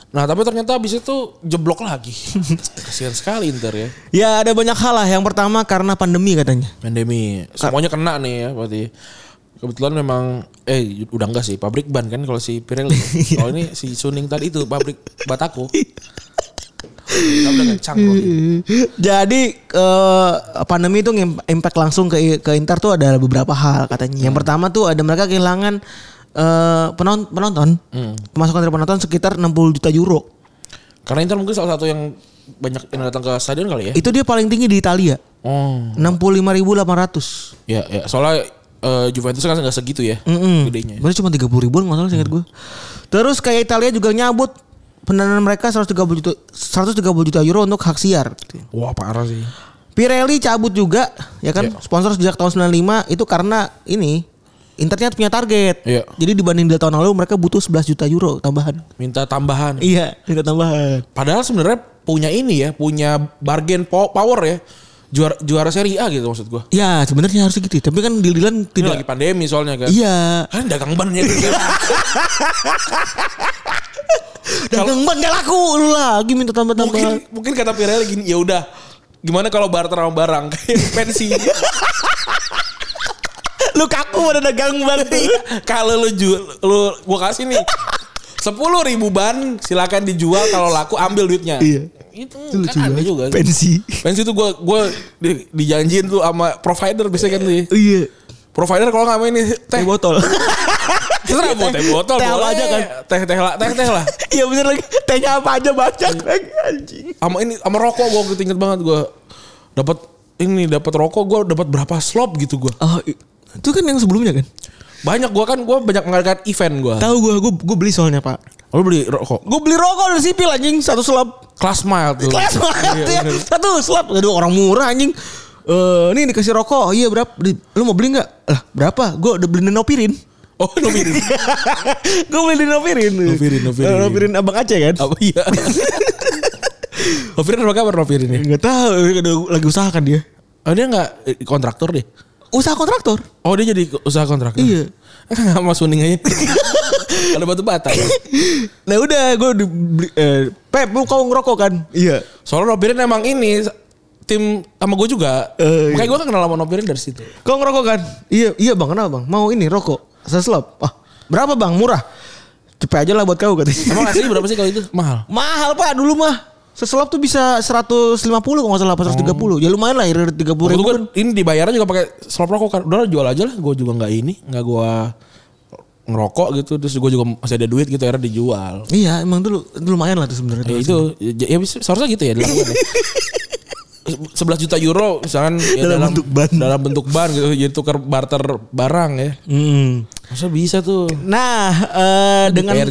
C: nah tapi ternyata abis itu jeblok lagi (laughs) kasihan sekali Inter ya
B: Ya ada banyak hal lah. Yang pertama karena pandemi katanya.
C: pandemi semuanya kena nih ya berarti kebetulan memang eh udah enggak sih pabrik ban kan kalau si Pirelli kalau (laughs) ini si Suning tadi itu pabrik batako (laughs) (laughs)
B: Jadi eh, pandemi itu impact langsung ke ke Inter tuh ada beberapa hal katanya. Yang pertama tuh ada mereka kehilangan eh, penon- penonton. Pemasukan dari penonton sekitar 60 juta euro.
C: karena Inter mungkin salah satu yang banyak yang datang ke stadion kali ya
B: Itu dia paling tinggi di Italia.
C: oh
B: 65.800.
C: ya ya soalnya eh, Juventus kan nggak segitu ya
B: Mm-mm.
C: gedenya
B: Berarti cuma 30 ribuan nggak salah seingat gue. Terus kayak Italia juga nyabut pendanaan mereka 130 juta 130 juta euro untuk hak siar.
C: wah parah sih
B: Pirelli cabut juga ya kan sponsor sejak tahun 95 itu karena ini Internya punya target.
C: Iya.
B: Jadi dibanding dari tahun lalu mereka butuh 11 juta euro tambahan.
C: minta tambahan
B: Iya, minta tambahan.
C: Padahal sebenarnya punya ini ya, punya bargain po- power ya. Juara juara Serie A gitu maksud gua.
B: Ya, sebenarnya harus gitu. Tapi kan
C: Ini
B: tidak
C: lagi pandemi soalnya kan.
B: Iya.
C: Kan dagang ban ya. (laughs)
B: Dagang ban gak laku lu lagi minta
C: mungkin
B: tambah-tambahan.
C: mungkin kata Pirelli gini, ya udah. Gimana kalau barter sama barang kayak (laughs) pensi.
B: Lu kaku pada dagang ban. (laughs)
C: kalau lu jual lu gua kasih nih sepuluh ribu ban silakan dijual kalau laku ambil duitnya.
B: Iya.
C: Itu,
B: Itu lucu
C: kan juga. sih.
B: Pensi.
C: Pensi itu gua gua di, dijanjiin tuh sama provider biasanya kan tuh. ya.
B: Iya.
C: Provider kalau nggak main ini teh
B: Teh botol. (laughs)
C: Terserah mau teh botol
B: Teh apa
C: boleh.
B: aja kan?
C: Teh teh lah, teh teh lah. (laughs)
B: Iya bener lagi. Tehnya apa aja banyak lagi (laughs) anjing.
C: Sama ini sama rokok gua waktu itu inget banget gua dapat ini dapat rokok gua dapat berapa slop gitu gua.
B: Oh, itu kan yang sebelumnya kan?
C: Banyak gua kan gua banyak mengadakan event gua.
B: Tahu gua, gua gua beli soalnya, Pak.
C: Lu beli rokok
B: Gue beli rokok dari sipil anjing satu slab.
C: kelas mile tuh.
B: Kelas banget
C: Iya,
B: ya. Satu slab. Aduh orang murah anjing. Eh, ini dikasih rokok. Iya berapa? Di- lu mau beli nggak? Lah berapa? Gue udah beli nopirin. (laughs)
C: Oh, (laughs) beli.
B: gue beli nopirin.
C: Nopirin, Nopirin.
B: Eh, nopirin abang Aceh kan?
C: Apa iya? (laughs) Novirin apa kabar Novirin ya?
B: Nggak tahu. Udah lagi usaha kan dia.
C: Oh dia nggak eh, kontraktor deh.
B: Usaha kontraktor.
C: Oh dia jadi usaha kontraktor.
B: Iya.
C: Nggak mau suning aja. Ada batu bata. ya?
B: Nah udah gue beli. Eh, Pep lu kau ngerokok kan? Iya.
C: Soalnya Novirin emang ini tim sama gue juga.
B: Eh,
C: Makanya gue kan kenal sama Novirin dari situ.
B: Kau ngerokok kan? Iya, iya bang, kenapa bang? Mau ini rokok, seslop. Ah, berapa bang? Murah. Cepet aja lah buat kau katanya.
C: Emang asli (laughs) berapa sih kalau itu? Mahal.
B: Mahal pak dulu mah. Seslop tuh bisa 150 kalau nggak salah, apa 130. Ya lumayan lah, irit 30
C: Waktu
B: ribu kan.
C: ini dibayarnya juga pakai slop rokok kan. Udah lah, jual aja lah. Gue juga nggak ini, nggak gue ngerokok gitu. Terus gue juga masih ada duit gitu akhirnya dijual.
B: Iya, emang dulu lumayan lah tuh sebenarnya.
C: Ya itu ya, ya bisa- seharusnya gitu ya dilakukan ya. (laughs) 11 juta euro misalkan ya
B: Dalam bentuk ban.
C: dalam bentuk ban gitu jadi tukar barter barang ya.
B: Hmm.
C: Masa bisa tuh?
B: Nah, eh, dengan (laughs)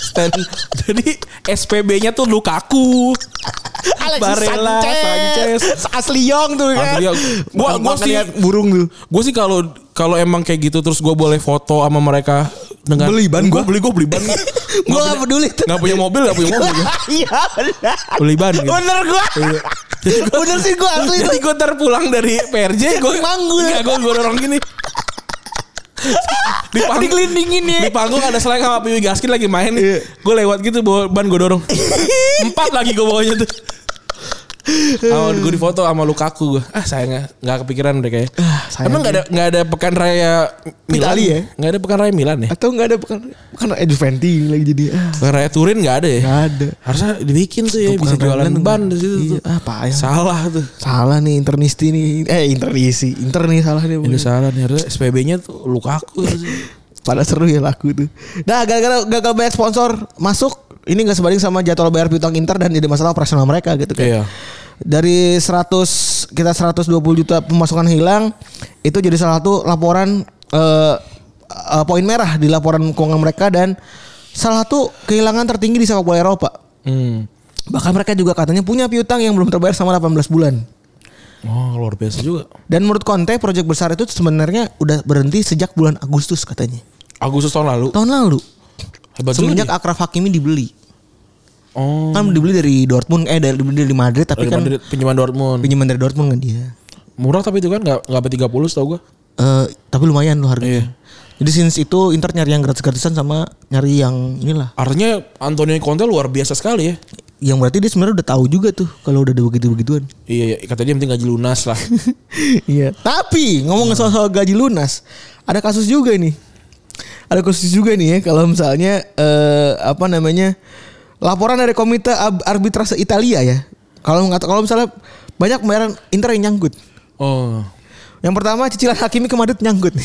C: stand. Jadi SPB-nya tuh Lukaku.
B: Alexis
C: Barella, Sanchez.
B: asli Yong tuh kan.
C: Asli Yong. Gua- gua sih-
B: burung tuh.
C: Gue sih kalau kalau emang kayak gitu terus gue boleh foto sama mereka dengan
B: Beli ban
C: gua. beli gue beli ban (laughs)
B: Gua nggak peduli
C: nggak punya mobil nggak punya (laughs) mobil.
B: Iya
C: beli ban gitu.
B: Bener gua. Bener sih gue asli.
C: Jadi gue ntar pulang dari PRJ gue
B: Manggul.
C: Enggak gue gue dorong (laughs) gini. di panggung,
B: ya.
C: di panggung ada Slang sama Piwi Gaskin lagi main.
B: Iya.
C: Gue lewat gitu bawa ban gue dorong. Empat lagi gue bawanya tuh. Sama gue difoto sama Lukaku gue. Ah sayangnya nggak kepikiran udah kayak.
B: sayang
C: Emang nggak ada nggak ada pekan raya Milan
B: Itali ya?
C: Nggak ada pekan raya Milan ya?
B: Atau nggak ada bukan bukan eh, Juventus lagi jadi. Ah,
C: Pekan raya Turin nggak ada ya?
B: nggak ada.
C: Harusnya dibikin tuh ya
B: Pekan
C: bisa
B: raya
C: jualan ban di situ.
B: Iya,
C: tuh.
B: ah, payah.
C: Salah tuh.
B: Salah nih internisti nih. Eh internisti. Inter nih salah nih.
C: Ini salah nih harusnya SPB-nya tuh Lukaku. (laughs)
B: Pada seru ya laku tuh. Nah gara-gara gagal banyak sponsor masuk. Ini gak sebanding sama jadwal bayar piutang Inter dan jadi masalah operasional mereka gitu kan.
C: Iya.
B: Dari 100 kita 120 juta pemasukan hilang itu jadi salah satu laporan eh, eh, poin merah di laporan keuangan mereka dan salah satu kehilangan tertinggi di sepak bola Eropa.
C: Hmm.
B: Bahkan mereka juga katanya punya piutang yang belum terbayar selama 18 bulan.
C: Oh luar biasa juga.
B: Dan menurut Conte proyek besar itu sebenarnya udah berhenti sejak bulan Agustus katanya.
C: Agustus tahun lalu.
B: Tahun lalu.
C: Hebat
B: Semenjak
C: juga.
B: Akraf Hakimi dibeli.
C: Oh.
B: Kan dibeli dari Dortmund eh dari dibeli dari Madrid tapi
C: Dari
B: kan
C: Madrid, pinjaman Dortmund.
B: pinjaman dari Dortmund kan dia.
C: Murah tapi itu kan nggak nggak sampai 30 tau gue.
B: Eh tapi lumayan loh harganya.
C: Iya.
B: Jadi since itu Inter nyari yang gratis-gratisan sama nyari yang inilah.
C: Artinya Antonio Conte luar biasa sekali ya.
B: Yang berarti dia sebenarnya udah tahu juga tuh kalau udah ada begitu-begituan.
C: Iya, iya. kata dia penting gaji lunas lah. (laughs)
B: Iya. Tapi ngomong soal, soal gaji lunas, ada kasus juga nih. Ada kasus juga nih ya kalau misalnya eh, apa namanya laporan dari komite Ab- arbitrase Italia ya. Kalau kalau misalnya banyak pembayaran Inter yang nyangkut.
C: Oh.
B: Yang pertama cicilan Hakimi ke Madrid nyangkut. (laughs)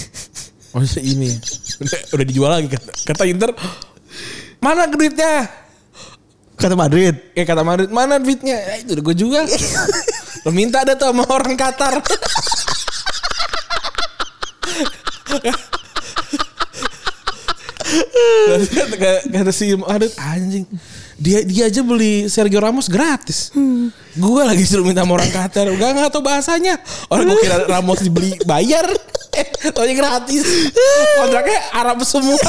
C: Oh ini. Udah, udah dijual lagi kata, kata Inter. Mana duitnya?
B: Kata Madrid.
C: Eh kata Madrid, mana duitnya? Ya, itu udah gue jual. (laughs) Lo minta ada tuh sama orang Qatar. (laughs) (laughs) kata, si Madrid anjing. Dia dia aja beli Sergio Ramos gratis. Gue lagi suruh minta sama orang Qatar. Gak nggak tahu bahasanya. Orang gue kira (laughs) Ramos dibeli bayar. Eh, taunya gratis. Kontraknya Arab semua. (laughs)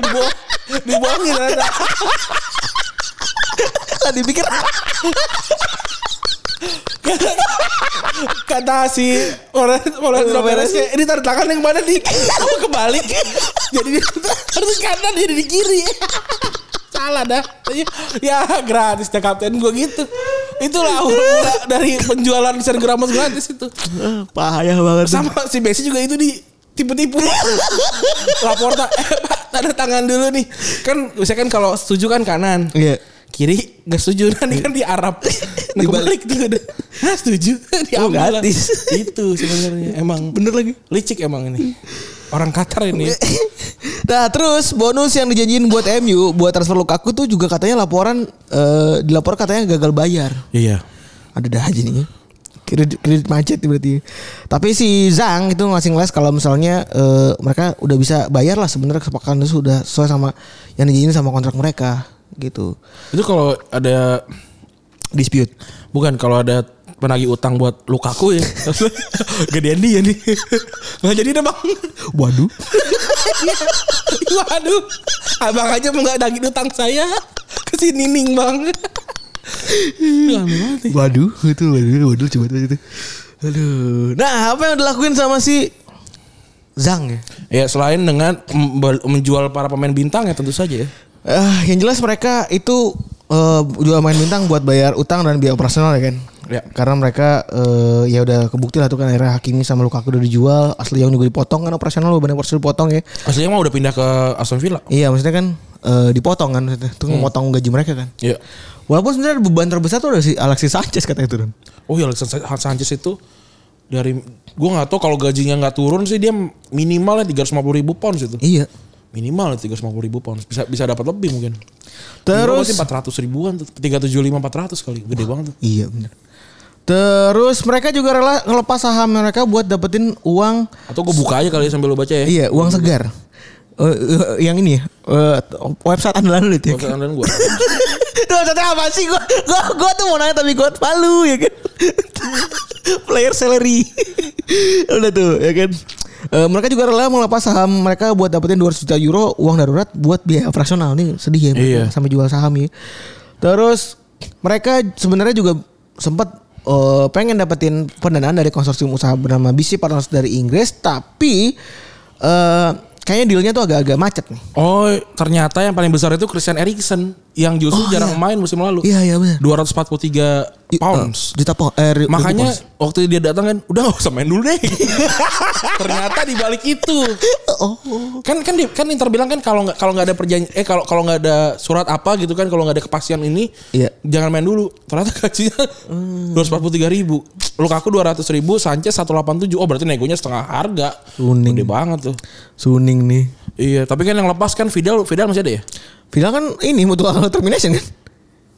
C: Dibohong, dibohongin ada.
B: Tadi pikir
C: kata si orang orang beresnya ini taruh tangan yang mana nih? (laughs) Oh, kebalik. Jadi harus kanan jadi di kiri. (laughs) Salah dah. Ya gratis dah kapten. Gue gitu. Itulah mula dari penjualan Sergio Ramos gratis itu.
B: Payah banget.
C: sama si Messi juga itu di tipu-tipu. (laughs) Laporta eh, tanda tangan dulu nih. Kan misalkan kalau setuju kan kanan.
B: Iya.
C: Kiri nggak setuju (laughs) nanti kan di Arab nah,
B: Dibalik.
C: tuh udah Hah, setuju (laughs)
B: Oh,
C: diambil lah.
B: gratis.
C: itu sebenarnya emang
B: Bener lagi.
C: licik emang ini orang Qatar ini (laughs)
B: Nah terus bonus yang dijanjiin buat MU buat transfer Lukaku tuh juga katanya laporan eh dilapor katanya gagal bayar.
C: iya
B: Ada dah aja nih. Kredit, kredit macet berarti. Tapi si Zhang itu ngasih les kalau misalnya eh, mereka udah bisa bayar lah sebenarnya kesepakatan itu sudah sesuai sama yang dijanjiin sama kontrak mereka gitu.
C: itu kalau ada
B: Dispute.
C: bukan kalau ada penagih utang buat Lukaku ya (laughs) gedean dia nih (laughs) nggak jadi deh bang
B: Waduh. (laughs)
C: waduh abang aja mau nggak daging utang saya ke sini ning bang Aduh, aneh banget nih.
B: Waduh, itu waduh, waduh coba tuh itu. Aduh. Nah, apa yang dilakuin sama si Zhang ya?
C: Ya selain dengan menjual para pemain bintang ya tentu saja ya.
B: Eh, yang jelas mereka itu eh, jual main bintang buat bayar utang dan biaya operasional ya kan.
C: Ya.
B: Karena mereka eh, ya udah kebukti lah tuh kan akhirnya Hakimi sama Lukaku udah dijual, asli yang juga dipotong kan operasional banyak operasional dipotong ya.
C: Aslinya mah udah pindah ke Aston Villa.
B: Iya, maksudnya kan eh, dipotong kan maksudnya. Itu memotong gaji mereka kan.
C: Iya.
B: Walaupun sebenarnya beban terbesar tuh ada si Alexis Sanchez katanya turun.
C: Oh iya Alexis Sanchez itu dari gue nggak tahu kalau gajinya nggak turun sih dia minimalnya tiga ratus ribu pounds itu.
B: Iya.
C: Minimal tiga ratus ribu pounds bisa bisa dapat lebih mungkin.
B: Terus
C: empat ratus ribuan tuh tiga tujuh lima empat ratus kali gede banget tuh.
B: Iya benar. Terus mereka juga rela ngelepas saham mereka buat dapetin uang
C: Atau gue buka aja kali sambil lo baca ya.
B: iya uang segar. Eh, eh, yang ini ya eh, website andalan lu itu. Ya.
C: Website andalan gue.
B: Tuh website apa sih gua, gua gua tuh mau nanya tapi gua malu ya kan. (laughs) Player salary. (laughs) Udah tuh ya kan. Eh, mereka juga rela melepas saham mereka buat dapetin 200 juta euro uang darurat buat biaya operasional nih sedih ya
C: Iya.
B: sampai jual saham ya. Terus mereka sebenarnya juga sempat eh, pengen dapetin pendanaan dari konsorsium usaha bernama BC Partners dari Inggris, tapi eh, kayaknya dealnya tuh agak-agak macet nih.
C: Oh, ternyata yang paling besar itu Christian Eriksen yang justru
B: Oh,
C: jarang
B: iya.
C: main musim lalu.
B: Iya iya benar.
C: 243 pounds.
B: juta pound. Eh,
C: Makanya
B: pounds.
C: waktu dia datang kan udah gak usah main dulu deh. (laughs) Ternyata di balik itu.
B: oh,
C: Kan kan di- kan Inter bilang kan kalau nggak kalau nggak ada perjanjian eh kalau kalau nggak ada surat apa gitu kan kalau nggak ada kepastian ini
B: Iya.
C: jangan main dulu. Ternyata gajinya dua ratus tiga ribu. Lukaku dua ratus ribu, Sanchez 187. Oh berarti negonya setengah harga.
B: Kuning.
C: Gede banget tuh.
B: Suning nih.
C: Iya, tapi kan yang lepas kan Vidal Vidal masih ada ya?
B: Vidal kan ini mutual termination kan?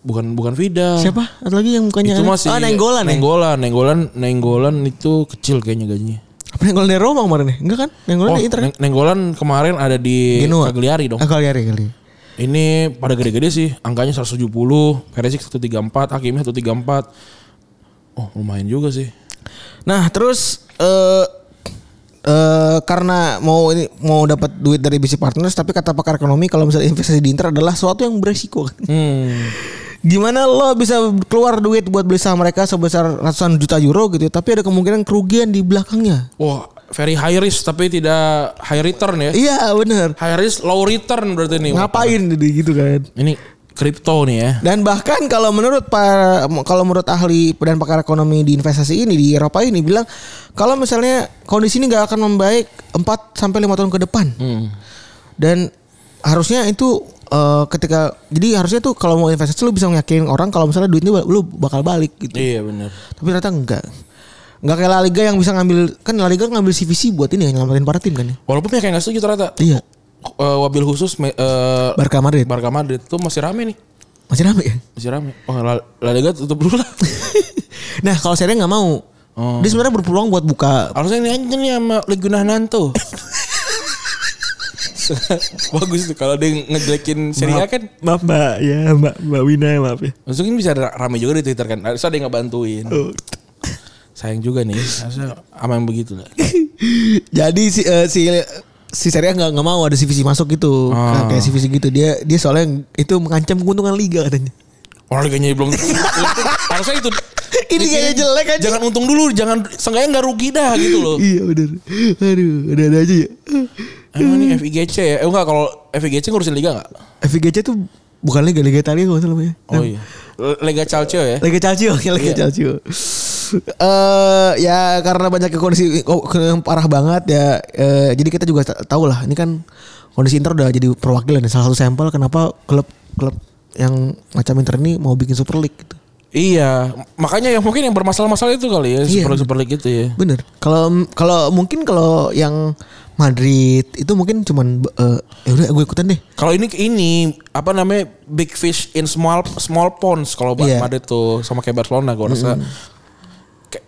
C: Bukan bukan Vidal.
B: Siapa? Ada lagi yang mukanya
C: Itu masih
B: Ah, Nenggolan ya?
C: Nenggolan, Nenggolan, Nenggolan itu kecil kayaknya gajinya.
B: Apa Nenggolan dari Roma kemarin ya? Enggak kan? Nenggolan
C: Oh,
B: dari Inter. kan?
C: Neng- Nenggolan kemarin ada di
B: Genoa.
C: Cagliari dong.
B: Cagliari kali.
C: Ini pada gede-gede sih, angkanya 170, Perisic 134, Hakimi 134. Oh, lumayan juga sih.
B: Nah, terus eh eh karena mau ini mau dapat duit dari BC Partners tapi kata pakar ekonomi kalau misalnya investasi di Inter adalah sesuatu yang beresiko.
C: Hmm.
B: Gimana lo bisa keluar duit buat beli saham mereka sebesar ratusan juta euro gitu tapi ada kemungkinan kerugian di belakangnya.
C: Wah, very high risk tapi tidak high return ya.
B: Iya, bener
C: High risk low return berarti nih.
B: Ngapain jadi gitu kan?
C: Ini kripto nih ya.
B: Dan bahkan kalau menurut para kalau menurut ahli dan pakar ekonomi di investasi ini di Eropa ini bilang kalau misalnya kondisi ini nggak akan membaik 4 sampai 5 tahun ke depan.
C: Hmm.
B: Dan harusnya itu eh, ketika jadi harusnya tuh kalau mau investasi lu bisa meyakinkan orang kalau misalnya duitnya lu bakal balik gitu.
C: Iya benar.
B: Tapi ternyata enggak. Enggak kayak La Liga yang bisa ngambil kan La Liga ngambil CVC buat ini ya nyelamatin para tim kan ya.
C: Walaupun ya kayak nggak setuju ternyata.
B: Iya.
C: Eh, wabil khusus eh,
B: Barca Madrid.
C: Barca Madrid tuh masih rame nih.
B: Masih rame ya?
C: Masih rame. Oh, La, La Liga tutup dulu lah. (laughs)
B: nah, kalau Serie nggak mau.
C: Oh.
B: Dia sebenarnya berpeluang buat buka
C: Harusnya ini aja nih sama Leguna Nanto. (laughs) Bagus tuh kalau dia ngejelekin Serie A kan.
B: Maaf Mbak, ya Mbak Mbak Wina maaf ya.
C: Maksudnya kan bisa ra- rame juga di Twitter kan. Harusnya ada yang ngebantuin.
B: Oh.
C: Sayang juga nih. Harusnya (laughs) sama yang begitu lah.
B: Jadi si eh, si si Serie A nggak nggak mau ada CVC masuk gitu,
C: Ah.
B: kayak CVC gitu. Dia dia soalnya itu mengancam keuntungan liga katanya.
C: Orang liganya belum. Harusnya itu. (laughs)
B: Ini kayaknya jelek aja.
C: Jangan untung dulu, jangan seenggaknya nggak rugi dah gitu loh.
B: Iya bener. Aduh, ada ada aja ya.
C: Emang ini FIGC ya? Eh enggak kalau FIGC ngurusin liga enggak?
B: FIGC tuh bukan liga liga Italia kalau nggak salah namanya.
C: Oh iya. Lega Calcio ya?
B: Liga Calcio, ya Liga
C: Iya.
B: Calcio. Eh ya karena banyaknya kondisi oh, yang parah banget ya. eh, jadi kita juga ta- tahu lah. Ini kan kondisi Inter udah jadi perwakilan ya. Salah satu sampel kenapa klub klub yang macam Inter ini mau bikin Super League gitu.
C: Iya, makanya yang mungkin yang bermasalah-masalah itu kali ya,
B: Iya.
C: Super, Super League itu ya.
B: Bener. Kalau kalau mungkin kalau yang Madrid itu mungkin cuman eh, ya udah gue ikutan deh.
C: Kalau ini ini apa namanya big fish in small small ponds kalau
B: Iya.
C: Madrid tuh sama kayak Barcelona gue rasa. Kayak-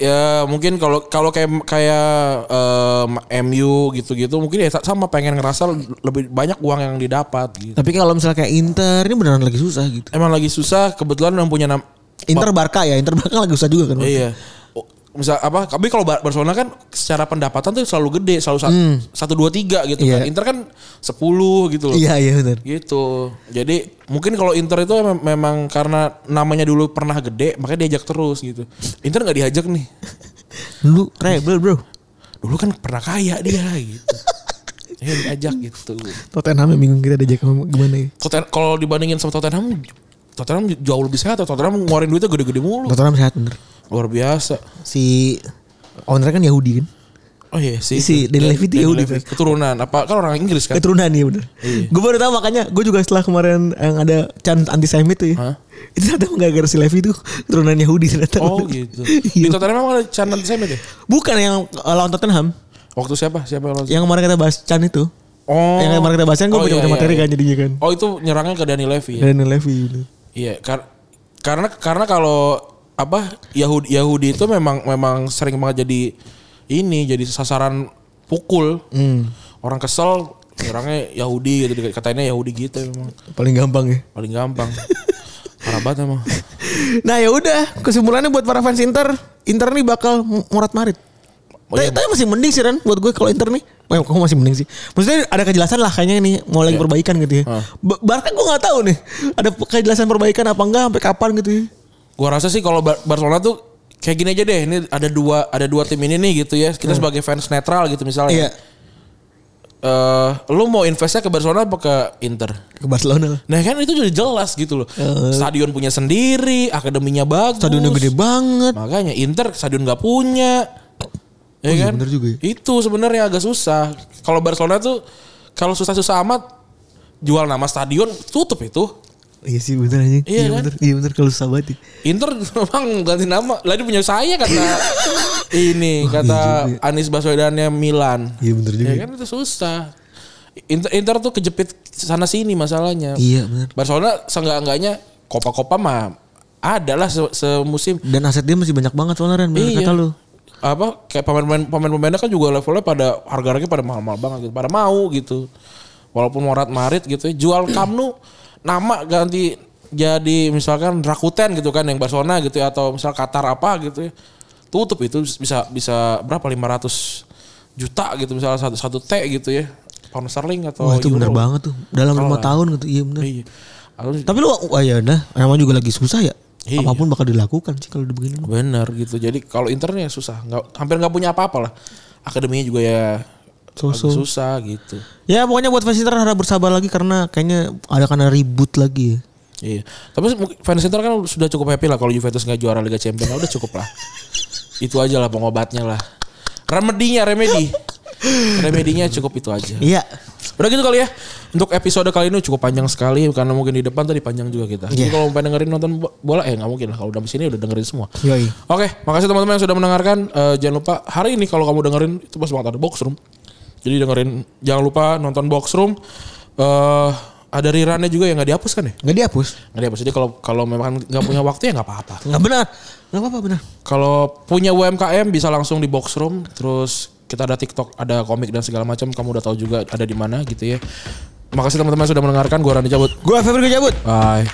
C: Ya mungkin kalau kalau kayak kayak eh, MU gitu-gitu mungkin ya sama pengen ngerasa lebih banyak uang yang didapat gitu.
B: Tapi kalau misalnya kayak Inter ini beneran lagi susah gitu.
C: Emang lagi susah kebetulan yang punya nama
B: Inter Barca ya, Inter Barca lagi susah juga kan.
C: Iya. Misal apa? Tapi kalau Bar- Barcelona kan secara pendapatan tuh selalu gede, selalu sa- satu dua tiga gitu
B: Iya.
C: kan. Inter kan 10 gitu loh.
B: Iya iya benar.
C: Gitu. Jadi mungkin kalau Inter itu mem- memang karena namanya dulu pernah gede, makanya diajak terus gitu. Inter nggak diajak nih. (laughs)
B: Lu rebel bro.
C: Dulu kan pernah kaya dia gitu. (laughs) Ya diajak gitu.
B: Tottenham yang bingung kita diajak gimana ya.
C: Totten- Kalau dibandingin sama Tottenham, Tottenham jauh lebih sehat. Tottenham ngeluarin duitnya gede-gede mulu.
B: Tottenham sehat bener.
C: Luar biasa.
B: Si owner kan Yahudi kan.
C: Oh iya sih.
B: Si Danny Levy itu Yahudi,
C: Levy. Keturunan apa? Kan orang Inggris kan.
B: Keturunan ya bener.
C: Iya.
B: Gue baru tahu makanya gue juga setelah kemarin yang ada chant anti semit tuh ya.
C: Hah?
B: Itu ternyata nggak gara si Levy itu keturunan Yahudi ternyata.
C: Oh gitu. (laughs)
B: Iya.
C: Di Tottenham emang ada Chan dan Semit ya?
B: Bukan yang uh, lawan Tottenham.
C: Waktu siapa? Siapa yang lawan?
B: Yang kemarin kita bahas Chan itu.
C: Oh.
B: Yang kemarin kita bahas kan gue
C: Oh,
B: baca
C: iya, iya,
B: materi
C: iya.
B: kan jadinya kan.
C: Oh itu nyerangnya ke Danny Levy ya?
B: Dan Levy. bener.
C: Iya, kar- karena karena kalau apa Yahudi Yahudi itu memang memang sering banget jadi ini jadi sasaran pukul.
B: Hmm.
C: Orang kesel nyerangnya Yahudi gitu katanya Yahudi gitu memang
B: Paling gampang ya.
C: paling gampang. Parah banget emang.
B: Nah ya udah kesimpulannya buat para fans Inter, Inter nih bakal mu- murat marit.
C: Oh, iya.
B: tapi masih mending sih Ran buat gue kalau Inter nih. Oh, kamu masih mending sih. Maksudnya ada kejelasan lah kayaknya ini mau lagi
C: Iya.
B: perbaikan gitu ya. Ba- Barca gue nggak tahu nih ada kejelasan perbaikan apa enggak sampai kapan gitu ya.
C: Gua rasa sih kalau Bar- Barcelona tuh kayak gini aja deh. Ini ada dua ada dua tim ini nih gitu ya. Kita sebagai fans netral gitu misalnya.
B: Hmm. Iya.
C: Eh, lu mau investnya ke Barcelona apa ke Inter?
B: Ke Barcelona.
C: Nah kan itu udah jelas gitu loh. Stadion punya sendiri, akademinya bagus.
B: Eh. Stadionnya gede banget.
C: Makanya Inter stadion nggak punya. Ya
B: Oh iya,
C: kan?
B: bener juga ya.
C: Itu sebenarnya agak susah. Kalau Barcelona tuh kalau susah-susah amat jual nama stadion tutup itu.
B: Iya sih bener aja.
C: Iya kan?
B: bener. Iya bener kalau susah banget. ya.
C: Inter (laughs) memang ganti nama. Lah ini punya saya kata (laughs) ini kata Anies Baswedannya Milan.
B: Iya bener juga.
C: Ya kan itu susah. Inter, Inter tuh kejepit sana sini masalahnya.
B: Iya bener.
C: Barcelona seenggak-enggaknya kopa-kopa mah ada lah se- semusim.
B: Dan aset dia masih banyak banget soalnya. Bener
C: Iya.
B: kata lu.
C: Apa kayak pemain-pemain pemain-pemainnya kan juga levelnya pada harga-harganya pada mahal-mahal banget gitu. Pada mau gitu. Walaupun morat marit gitu ya. Jual Camp Nou nama ganti jadi misalkan Rakuten gitu kan yang Barcelona gitu ya atau misal Qatar apa gitu ya. Tutup itu bisa bisa berapa 500 juta gitu misalnya satu satu T gitu ya. Pound sterling atau
B: Wah itu
C: euro.
B: bener banget tuh. Dalam lima tahun gitu. Iya bener.
C: Iya.
B: Tapi lu wah ya udah, emang juga lagi susah ya.
C: Iya.
B: Apa pun bakal dilakukan sih kalau begini.
C: Bener gitu. Jadi kalau internnya susah, nggak hampir nggak punya apa-apa lah. Akademinya juga ya agak susah gitu.
B: Ya pokoknya buat fans Inter harap bersabar lagi karena kayaknya ada karena ribut lagi ya.
C: Iya. Tapi fans Inter kan sudah cukup happy lah kalau Juventus nggak juara Liga Champions. Udah cukup lah. (laughs) Itu aja lah pengobatnya lah. Remedinya, remedi. Remedinya cukup itu aja.
B: Iya.
C: Udah gitu kali ya. Untuk episode kali ini cukup panjang sekali karena mungkin di depan tadi panjang juga kita. Jadi
B: Iya.
C: kalau mau dengerin nonton bo- bola eh nggak mungkin lah kalau udah di sini udah dengerin semua.
B: Yoi.
C: Oke, makasih teman-teman yang sudah mendengarkan. Eh, jangan lupa hari ini kalau kamu dengerin itu pas banget ada box room. Jadi dengerin jangan lupa nonton box room. Eh ada rirannya juga yang nggak dihapus kan ya?
B: Nggak dihapus.
C: Nggak dihapus. Jadi kalau kalau memang nggak punya waktu ya nggak apa-apa.
B: Nggak benar. Nggak apa-apa benar.
C: Kalau punya UMKM bisa langsung di box room. Terus kita ada TikTok, ada komik dan segala macam. Kamu udah tahu juga ada di mana gitu ya. Makasih teman-teman sudah mendengarkan. Gua Rani cabut.
B: Gue Febri cabut.
C: Bye.